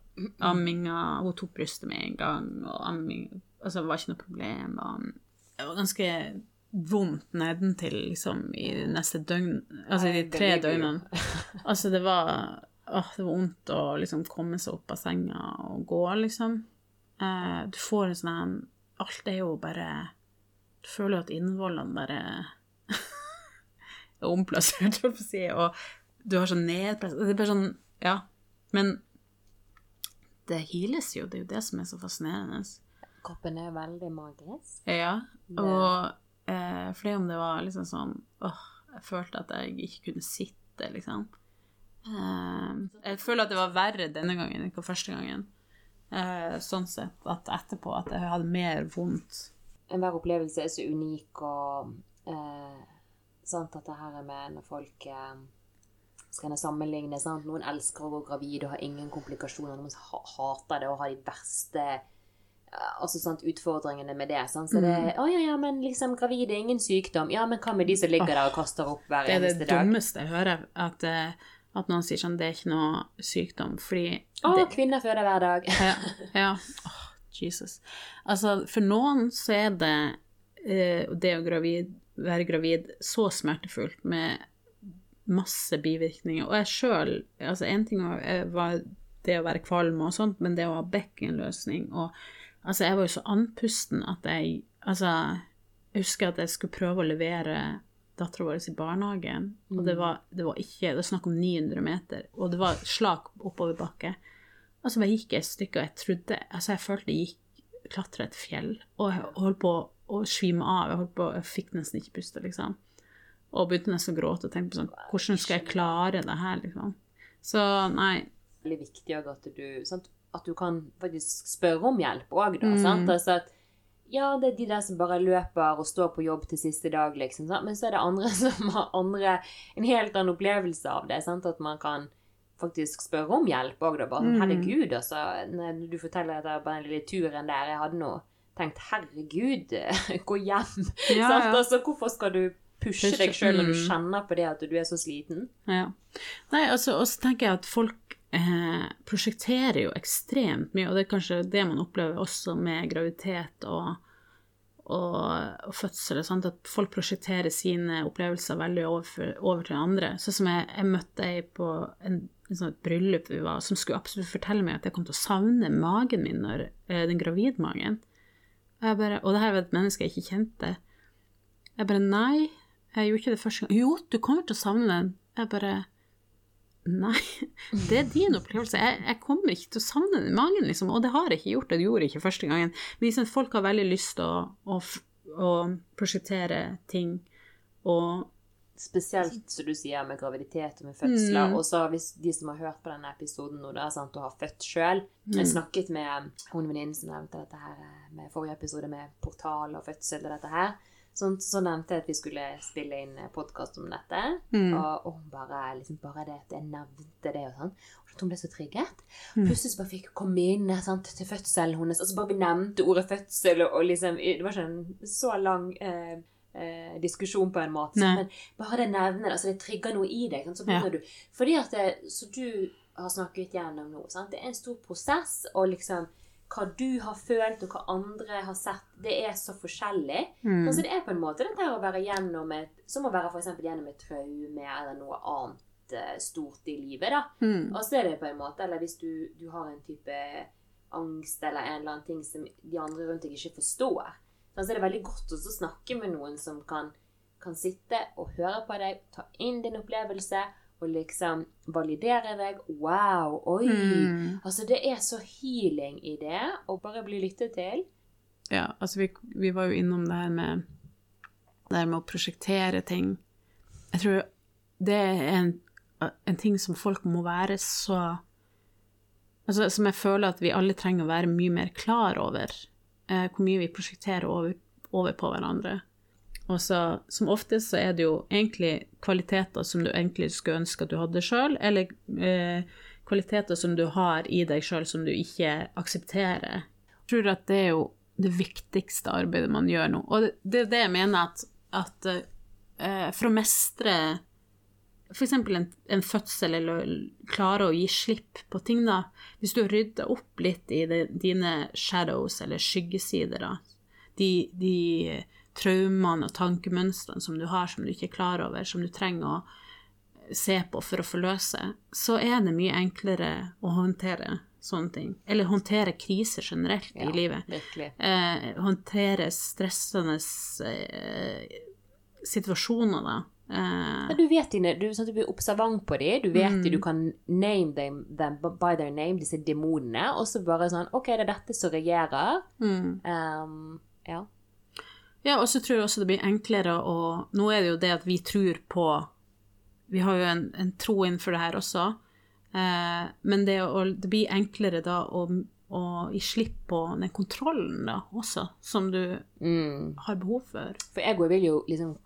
amminga Hun tok brystet med en gang, og amming Altså, var ikke noe problem. Og det var ganske vondt nedentil, liksom, i neste døgn Altså, i de tre døgnene. Altså, det var Åh, det var vondt å liksom komme seg opp av senga og gå, liksom. Eh, du får en sånn Alt er jo bare Du føler jo at innvollene bare omplassert, holdt på å si, og du har sånn nedpress Det bare sånn Ja. Men det hiles jo, det er jo det som er så fascinerende. Kroppen er veldig magisk. Ja, og eh, fordi om det var liksom sånn åh, jeg følte at jeg ikke kunne sitte, liksom. Eh, jeg føler at det var verre denne gangen enn første gangen. Eh, sånn sett at etterpå at jeg hadde mer vondt. Enhver opplevelse er så unik, og eh, sant at det her er med når folk eh, skal sammenligne sant? Noen elsker å gå gravid og har ingen komplikasjoner. Noen hater det og har de verste eh, altså, sant, utfordringene med det. Sant? Så det Å ja, ja, men liksom gravid er ingen sykdom. Ja, men hva med de som ligger der og kaster opp hver eneste dag? Det er det dummeste jeg hører, at, eh, at noen sier sånn det er ikke noe sykdom, fordi Å, det, kvinner føder hver dag. Ja. ja. Oh, Jesus. Altså, for noen så er det eh, det å gravid, være gravid så smertefullt med masse bivirkninger. Og jeg sjøl altså En ting var, eh, var det å være kvalm og sånt, men det å ha bekkenløsning og Altså, jeg var jo så andpusten at jeg Altså, jeg husker at jeg skulle prøve å levere dattera vår i barnehagen, og det var, det var ikke Det var snakk om 900 meter, og det var slak oppoverbakke. Altså, jeg gikk et stykke, og jeg trodde Altså, jeg følte jeg gikk klatra et fjell, og jeg holdt på å svime av. Jeg på, jeg fikk nesten ikke puste, liksom. Og begynte nesten å gråte og tenkte på sånn Hvordan skal jeg klare det her, liksom? Så nei. Det veldig viktig at du, sant? at du kan faktisk spørre om hjelp òg, da. Mm. Sant? Altså at ja, det er de der som bare løper og står på jobb til siste dag, liksom. Sant? Men så er det andre som har andre, en helt annen opplevelse av det. Sant? At man kan faktisk spørre om hjelp òg, da. Bare sånn, Mm. herregud, altså. Når du forteller at det er bare den lille turen der, jeg hadde nå tenkt herregud, gå hjem. Ja, ja. Altså, hvorfor skal du pushe deg sjøl når du mm. kjenner på det at du er så sliten? Ja. Nei, altså, og så tenker jeg at folk eh, prosjekterer jo ekstremt mye, og det er kanskje det man opplever også med graviditet og, og, og fødsel, sant? at folk prosjekterer sine opplevelser veldig over, for- over til andre. Sånn som jeg, jeg møtte ei på en, en sånn et bryllup vi var, som skulle absolutt fortelle meg at jeg kom til å savne magen min, når, eh, den gravidmagen. Og, jeg bare, og det her var et menneske jeg ikke kjente. Jeg bare nei, jeg gjorde ikke det første gang. Jo, du kommer til å savne den. Jeg bare Nei, det er din opplevelse. Jeg, jeg kommer ikke til å savne den i magen, liksom. Og det har jeg ikke gjort, og det gjorde jeg ikke første gangen. Men liksom, folk har veldig lyst til å, å, å prosjektere ting og Spesielt som du sier med graviditet og med fødsler. Mm. Og så hvis de som har hørt på denne episoden nå, da, sant, og har født sjøl Jeg snakket med hun venninnen som nevnte dette her eh, med forrige episode med portal og fødsel og dette her. Sånn, så nevnte jeg at vi skulle spille inn podkast om dette. Mm. Og, og hun bare liksom bare det at jeg nevnte det og sånn. Og at hun ble så trigget. Mm. Plutselig så bare fikk hun komme inn sant, til fødselen hennes, og så bare vi nevnte ordet fødsel, og, og liksom Det var ikke en så lang eh, eh, diskusjon på en måte. Nei. Men bare det nevner altså det trigger noe i deg. Så Ja. du Fordi at det, Så du har snakket gjennom nå, sant? det er en stor prosess, og liksom hva du har følt, og hva andre har sett, det er så forskjellig. Mm. Altså det er på en måte dette å være gjennom et Som å være for gjennom et traume eller noe annet eh, stort i livet, da. Mm. Og så er det på en måte Eller hvis du, du har en type angst eller en eller annen ting som de andre rundt deg ikke forstår, så er det veldig godt å snakke med noen som kan, kan sitte og høre på deg, ta inn din opplevelse og liksom validere deg. Wow, oi! Mm. Altså, det er så healing i det å bare bli lyttet til. Ja, altså vi, vi var jo innom det her med det her med å prosjektere ting. Jeg tror det er en, en ting som folk må være så Altså som jeg føler at vi alle trenger å være mye mer klar over. Eh, hvor mye vi prosjekterer over, over på hverandre. Og så, som oftest så er det jo egentlig kvaliteter som du egentlig skulle ønske at du hadde sjøl, eller eh, kvaliteter som du har i deg sjøl som du ikke aksepterer. Jeg tror at det er jo det viktigste arbeidet man gjør nå. Og det, er det jeg mener at, at eh, for å mestre f.eks. En, en fødsel, eller klare å gi slipp på ting, da. Hvis du rydder opp litt i det, dine shadows, eller skyggesider, da. De, de traumene og tankemønstrene som du har, som du ikke er klar over, som du trenger å se på for å forløse, så er det mye enklere å håndtere sånne ting. Eller håndtere kriser generelt i livet. Eh, håndtere stressende eh, situasjoner, da. Eh, Ja, du vet dine, du, sånn du blir observant på dem, du vet Mm. de, du kan name them, them by their name, disse demonene, og så bare sånn OK, det er dette som regjerer. mm. Um, ja. Ja, og så tror jeg også det blir enklere å Nå er det jo det at vi tror på Vi har jo en, en tro innenfor det her også, eh, men det, å, det blir enklere da å, å gi slipp på den kontrollen da også, som du Mm. har behov for. For egoet vil jo liksom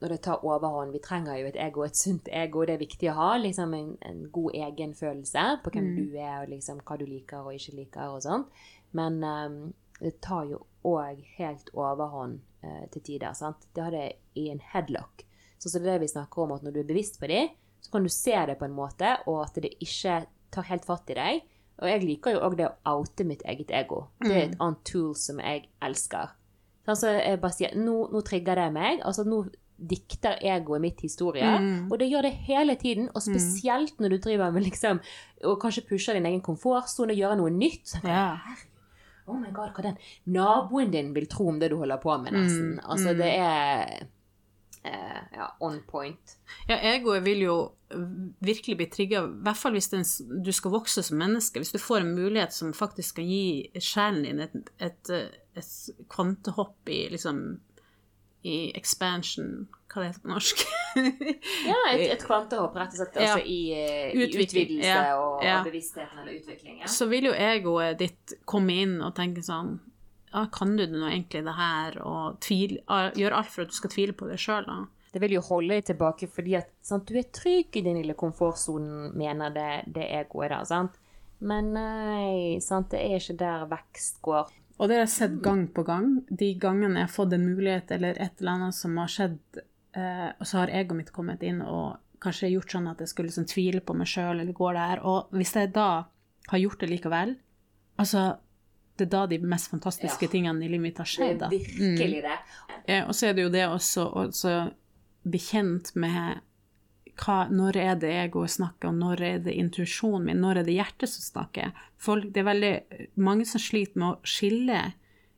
Når det tar overhånd Vi trenger jo et ego, et sunt ego. Det er viktig å ha liksom en, en god egenfølelse på hvem Mm. du er, og liksom hva du liker og ikke liker og sånt. Men um, det tar jo òg helt overhånd uh, til tider. sant? Det har det i en headlock. Så, så det er det vi snakker om, at når du er bevisst på det, så kan du se det på en måte, og at det ikke tar helt fatt i deg. Og jeg liker jo òg det å oute mitt eget ego. Det er et annet tool som jeg elsker. Sånn, så jeg bare sier nå, nå trigger det meg. Altså nå dikter egoet mitt historie. Mm. Og det gjør det hele tiden, og spesielt når du driver med liksom Og kanskje pusher din egen komfortsone gjør noe nytt. Så, Ja. Oh my god, hva den naboen din vil tro om det du holder på med, nesten. Mm, Altså, mm. det er eh, ja, on point. Ja, egoet vil jo virkelig bli trigga, i hvert fall hvis den, du skal vokse som menneske. Hvis du får en mulighet som faktisk kan gi sjelen din et, et, et kvantehopp i liksom i expansion Hva det heter på norsk? Ja, et, et kvantehopp, rett og slett. Ja. Altså i, eh, i utvidelse ja, og, ja. og bevisstheten eller utvikling. Ja. så vil jo egoet ditt komme inn og tenke sånn ja, Kan du nå egentlig det her? Og gjøre alt for at du skal tvile på deg sjøl, da. Det vil jo holde deg tilbake fordi at sant, du er trygg i din lille komfortsonen, mener det, det egoet der. sant? Men nei, sant, det er ikke der vekst går. Og det har jeg sett gang på gang. De gangene jeg har fått en mulighet eller et eller annet som har skjedd, eh, og så har egoet mitt kommet inn og kanskje gjort sånn at jeg skulle liksom tvile på meg sjøl, eller går det her Og hvis jeg da har gjort det likevel, altså Det er da de mest fantastiske Ja. tingene i livet mitt har skjedd. Det er virkelig det. Eh, og så er det jo det også å bli kjent med hva, når er det egoet snakker, og når er det intuisjonen min, når er det hjertet som snakker. Folk, det er veldig mange som sliter med å skille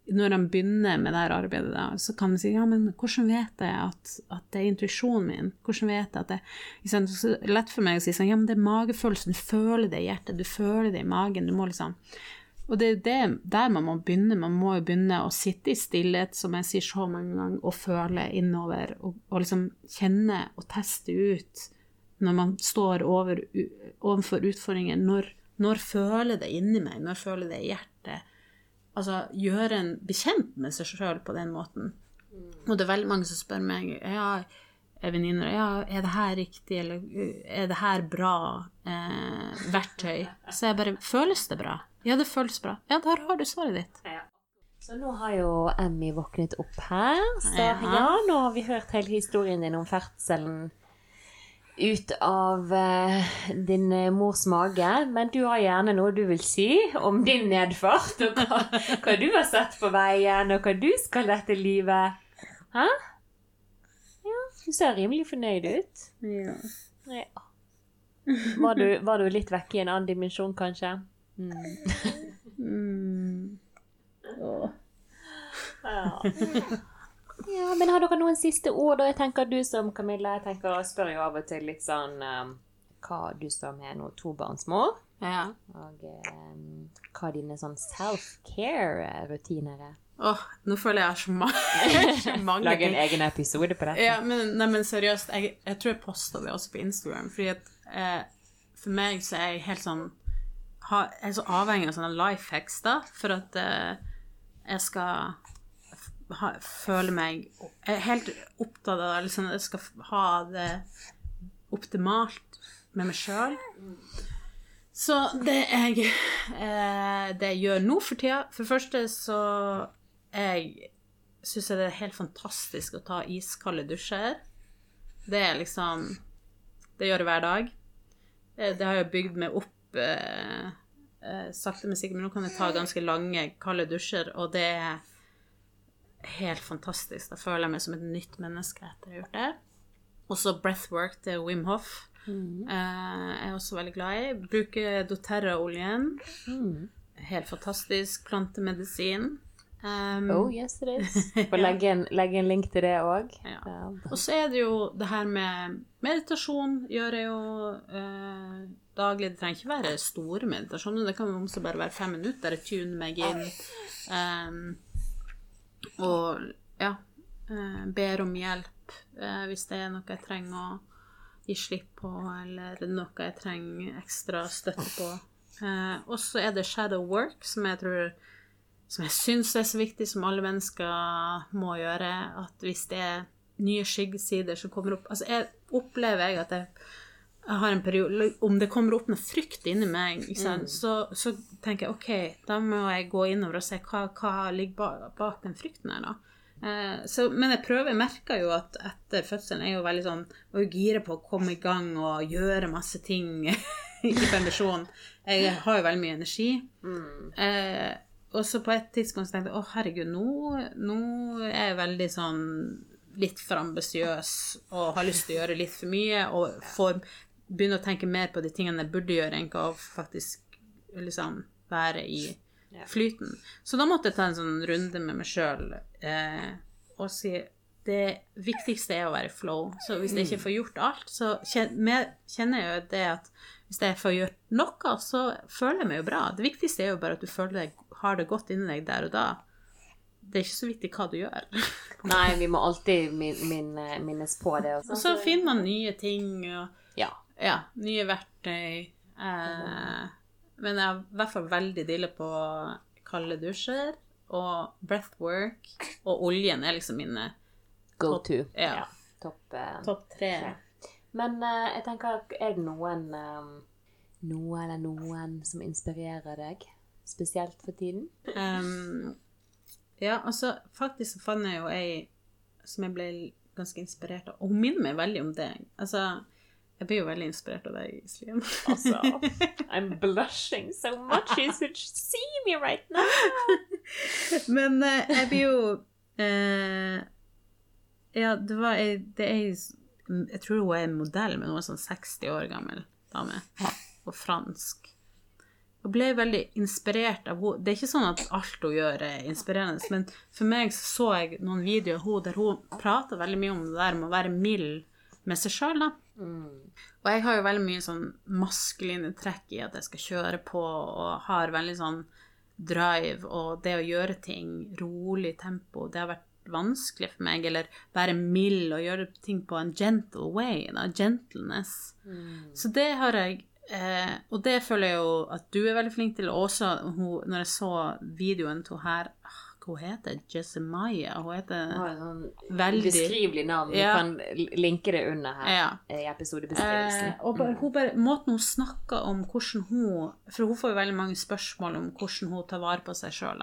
når de begynner med det her arbeidet. Da, så kan de si ja, men hvordan vet jeg at, at det er intuisjonen min? Hvordan vet jeg at det liksom, er lett for meg å si sånn, ja, men det er magefølelsen, du føler det i hjertet, du føler det i magen. du må liksom og det er det, der man må begynne. Man må jo begynne å sitte i stillhet, som jeg sier så mange ganger, og føle innover. Og, og liksom kjenne og teste ut når man står over, overfor utfordringer. Når, når føler det inni meg? Når føler det i hjertet? Altså gjøre en bekjent med seg sjøl på den måten. Og det er veldig mange som spør meg ja, er venninner, ja, er det her riktig, eller er det her bra eh, verktøy? Så jeg bare Føles det bra? Ja, det føles bra. Ja, der har du svaret ditt. Så nå har jo Emmy våknet opp her, så ja. Ja. nå har vi hørt hele historien din om ferdselen ut av eh, din eh, mors mage, men du har gjerne noe du vil si om din nedfart, og hva, hva du har sett på veien, og hva du skal dette livet. Hæ? Ja, du ser rimelig fornøyd ut. Ja. Ja. Var du, var du litt vekke i en annen dimensjon, kanskje? Mm. Mm. Ja. ja, men har dere noen siste ord? Og jeg tenker du som Camilla, jeg tenker spør jo av og til litt sånn um, hva du som er nå tobarnsmor, Ja. og um, hva dine sånn self-care-rutiner er. Åh, nå føler jeg har så mange, så mange Lage en egen episode på dette. Ja, men, nei, men seriøst, jeg, jeg tror jeg posta det også på Instagram, fordi at eh, for meg så er jeg helt sånn ha, Jeg er så avhengig av sånne life hacks, da, for at eh, jeg skal ha, føle meg Jeg er helt opptatt av liksom, jeg skal ha det optimalt med meg sjøl. Så det jeg, eh, det jeg gjør nå for tida For det første så jeg syns det er helt fantastisk å ta iskalde dusjer. Det er liksom Det gjør jeg hver dag. Eh, Det har jeg bygd meg opp eh, sakte, men sikkert. Men nå kan jeg ta ganske lange, kalde dusjer, og det er helt fantastisk. Da føler jeg meg som et nytt menneske etter å ha gjort det. Også breathwork til Wim Hof. Eh, jeg er også veldig glad i. Bruker doTERRA-oljen. Mm. Helt fantastisk. Plantemedisin. Um, Oh, yes it is. Får legge en, legge en link til det òg. Ja. Og så er det jo det her med meditasjon gjør jeg jo eh, daglig. Det trenger ikke være store meditasjoner, det kan også bare være fem minutter. Tune meg inn. Um, og ja, eh, ber om hjelp eh, hvis det er noe jeg trenger å gi slipp på, eller noe jeg trenger ekstra støtte på. Uh, og så er det shadow work, som jeg tror som jeg syns er så viktig, som alle mennesker må gjøre. At hvis det er nye skyggesider som kommer opp Altså, jeg opplever jeg at jeg, jeg har en periode Om det kommer opp noe frykt inni meg, sant, så, så tenker jeg OK, da må jeg gå innover og se hva, hva ligger bak, bak den frykten her, da. Eh, så, men jeg prøver, jeg merker jo at etter fødselen er jo veldig sånn og gira på å komme i gang og gjøre masse ting i permisjon. Jeg har jo veldig mye energi. Eh, og så på et tidspunkt så tenkte jeg å herregud, nå, nå er jeg veldig sånn litt for ambisiøs og har lyst til å gjøre litt for mye og får begynne å tenke mer på de tingene jeg burde gjøre, enn å faktisk liksom være i flyten. Så da måtte jeg ta en sånn runde med meg sjøl eh, og si det viktigste er å være flow. Så hvis jeg ikke får gjort alt, så kjenner jeg jo det at hvis jeg får gjort noe, så føler jeg meg jo bra. Det viktigste er jo bare at du føler deg, har det godt inni deg der og da. Det er ikke så viktig hva du gjør. Nei, vi må alltid min, min, minnes på det. Og så finner man nye ting og Ja. Ja, nye verktøy. Eh, men jeg er i hvert fall veldig dille på kalde dusjer og breathwork. Og oljen er liksom mine Go Topp- to. ja. Topp. eh, top tre. Men eh, jeg tenker, er det noen eh, Noe eller noen som inspirerer deg? Spesielt for tiden? Um, ja, altså, faktisk så fant jeg jo ei som jeg ble ganske inspirert av. Og hun minner meg veldig om deg. Altså, jeg blir jo veldig inspirert av deg, Iselin. Altså, I'm blushing so much. You should see me right now. Men eh, jeg blir jo eh, Ja, det var ei Jeg tror hun er en modell, men hun er sånn 60 år gammel dame. Og fransk. Og ble veldig inspirert av henne. Det er ikke sånn at alt hun gjør, er inspirerende, men for meg så, så jeg noen videoer av henne der hun prater veldig mye om det der med å være mild med seg sjøl, da. Og jeg har jo veldig mye sånn maskuline trekk i at jeg skal kjøre på, og har veldig sånn drive, og det å gjøre ting rolig tempo, det har vært vanskelig for meg, eller være mild og gjøre ting på en gentle way, da, gentleness. Så det har jeg eh, Og det føler jeg jo at du er veldig flink til, og også hun, når jeg så videoen til her ah, hun heter Jessemaya? Hun heter Sånn Veldig- Beskrivelig navn. Ja. kan linke det under her Ja. i episodebeskrivelsen. Eh, og hun bare, måten hun snakker om hvordan hun For hun får jo veldig mange spørsmål om hvordan hun tar vare på seg sjøl.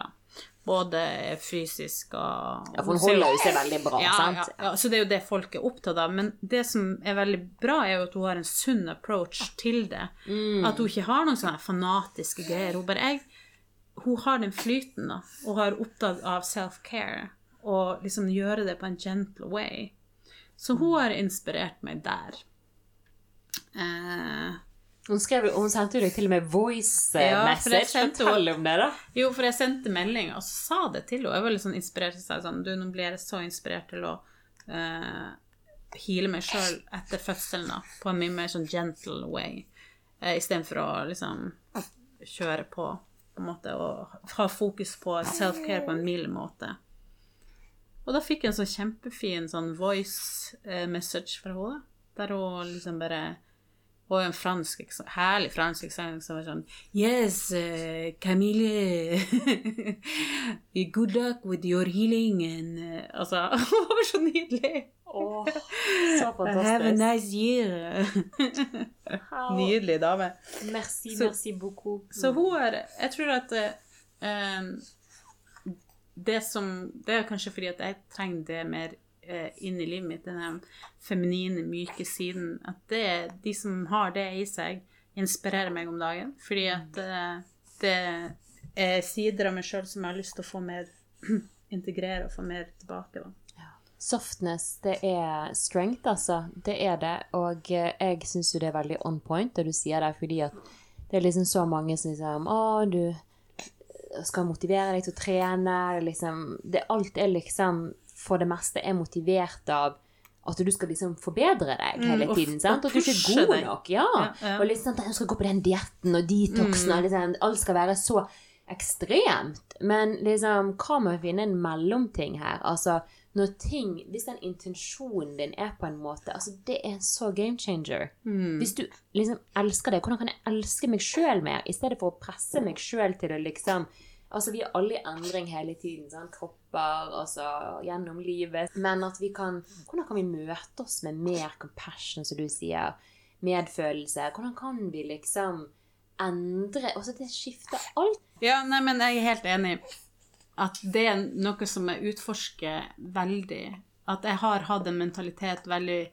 Både fysisk og Ja, for hun holder jo seg veldig bra, ja, sant? Ja, ja, så det er jo det folk er opptatt av. Men det som er veldig bra, er jo at hun har en sunn approach til det. Mm. At hun ikke har noen sånne fanatiske greier. Hun bare jeg, Hun har den flyten, da, og har opptatt av self-care. Og liksom gjøre det på en gentle way. Så hun har inspirert meg der. Eh, Hun, skrev, hun sendte jo deg til og med voice Ja, message. sendte Fortell om det, da. Jo, for jeg sendte melding og så sa det til henne. Jeg var litt sånn inspirert til sånn Du, nå blir jeg så inspirert til å eh, heale meg sjøl etter fødselen, da, på en mye mer sånn gentle way, eh, istedenfor å liksom kjøre på, på en måte, og ha fokus på self-care på en mild måte. Og da fikk jeg en sånn kjempefin sånn voice eh, message fra henne, der hun liksom bare og en fransk, herlig fransk eksamen som var sånn Yes, uh, Camille Good luck with your healing and uh, Altså, det var så nydelig! Oh, så Have a nice year! Nydelig dame. Merci, Så- merci beaucoup. Så hun er Jeg tror at eh, det som Det er kanskje fordi at jeg trenger det mer inn i livet mitt, den feminine, myke siden. At det, de som har det i seg, inspirerer meg om dagen. Fordi at eh, det er sider av meg sjøl som jeg har lyst til å få mer integrere og få mer tilbake. Da. Softness, det er strength, altså. Det er det. Og eh, jeg syns jo det er veldig on point, det du sier der, fordi at det er liksom så mange som liksom Å, du skal motivere deg til å trene. Liksom det, Alt er liksom For det meste er motivert av at du skal liksom forbedre deg hele Mm, tiden. sant? At du ikke er god nok. Ja. Ja, ja. Og liksom, jeg skal gå på den dietten og detoxen og liksom, Alt skal være så ekstremt. Men liksom, hva med å finne en mellomting her? Altså, når ting Hvis den intensjonen din er på en måte altså Det er så game changer. Mm. Hvis du liksom elsker det, hvordan kan jeg elske meg sjøl mer, i stedet for å presse meg sjøl til å liksom Altså, vi er alle i endring hele tiden. Sånn, Kropper, altså gjennom livet. Men at vi kan Hvordan kan vi møte oss med mer compassion, som du sier? Medfølelse. Hvordan kan vi liksom endre Altså, det skifter alt. Ja, nei, men jeg er helt enig at det er noe som jeg utforsker veldig. At jeg har hatt en mentalitet veldig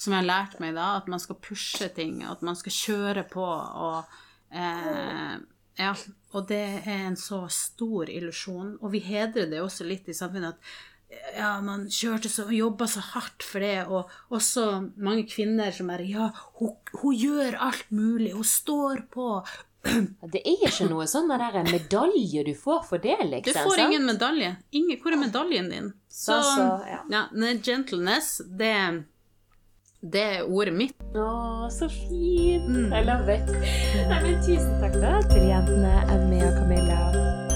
som jeg har lært meg da, at man skal pushe ting, at man skal kjøre på og eh, Ja. Og det er en så stor illusjon. Og vi hedrer det også litt i samfunnet at ja, man kjørte så, jobba så hardt for det, og også mange kvinner som er Ja, hun, hun gjør alt mulig, hun står på. Det er ikke noe sånn der medalje du får for det, liksom. Du får ingen medalje. Ingen, hvor er medaljen din? Så, Så, ja. ja, nei, gentleness, det, det er ordet mitt. Å, så fint! Mm. I love it. Nei, men tusen takk da til jentene Emmy og Camilla.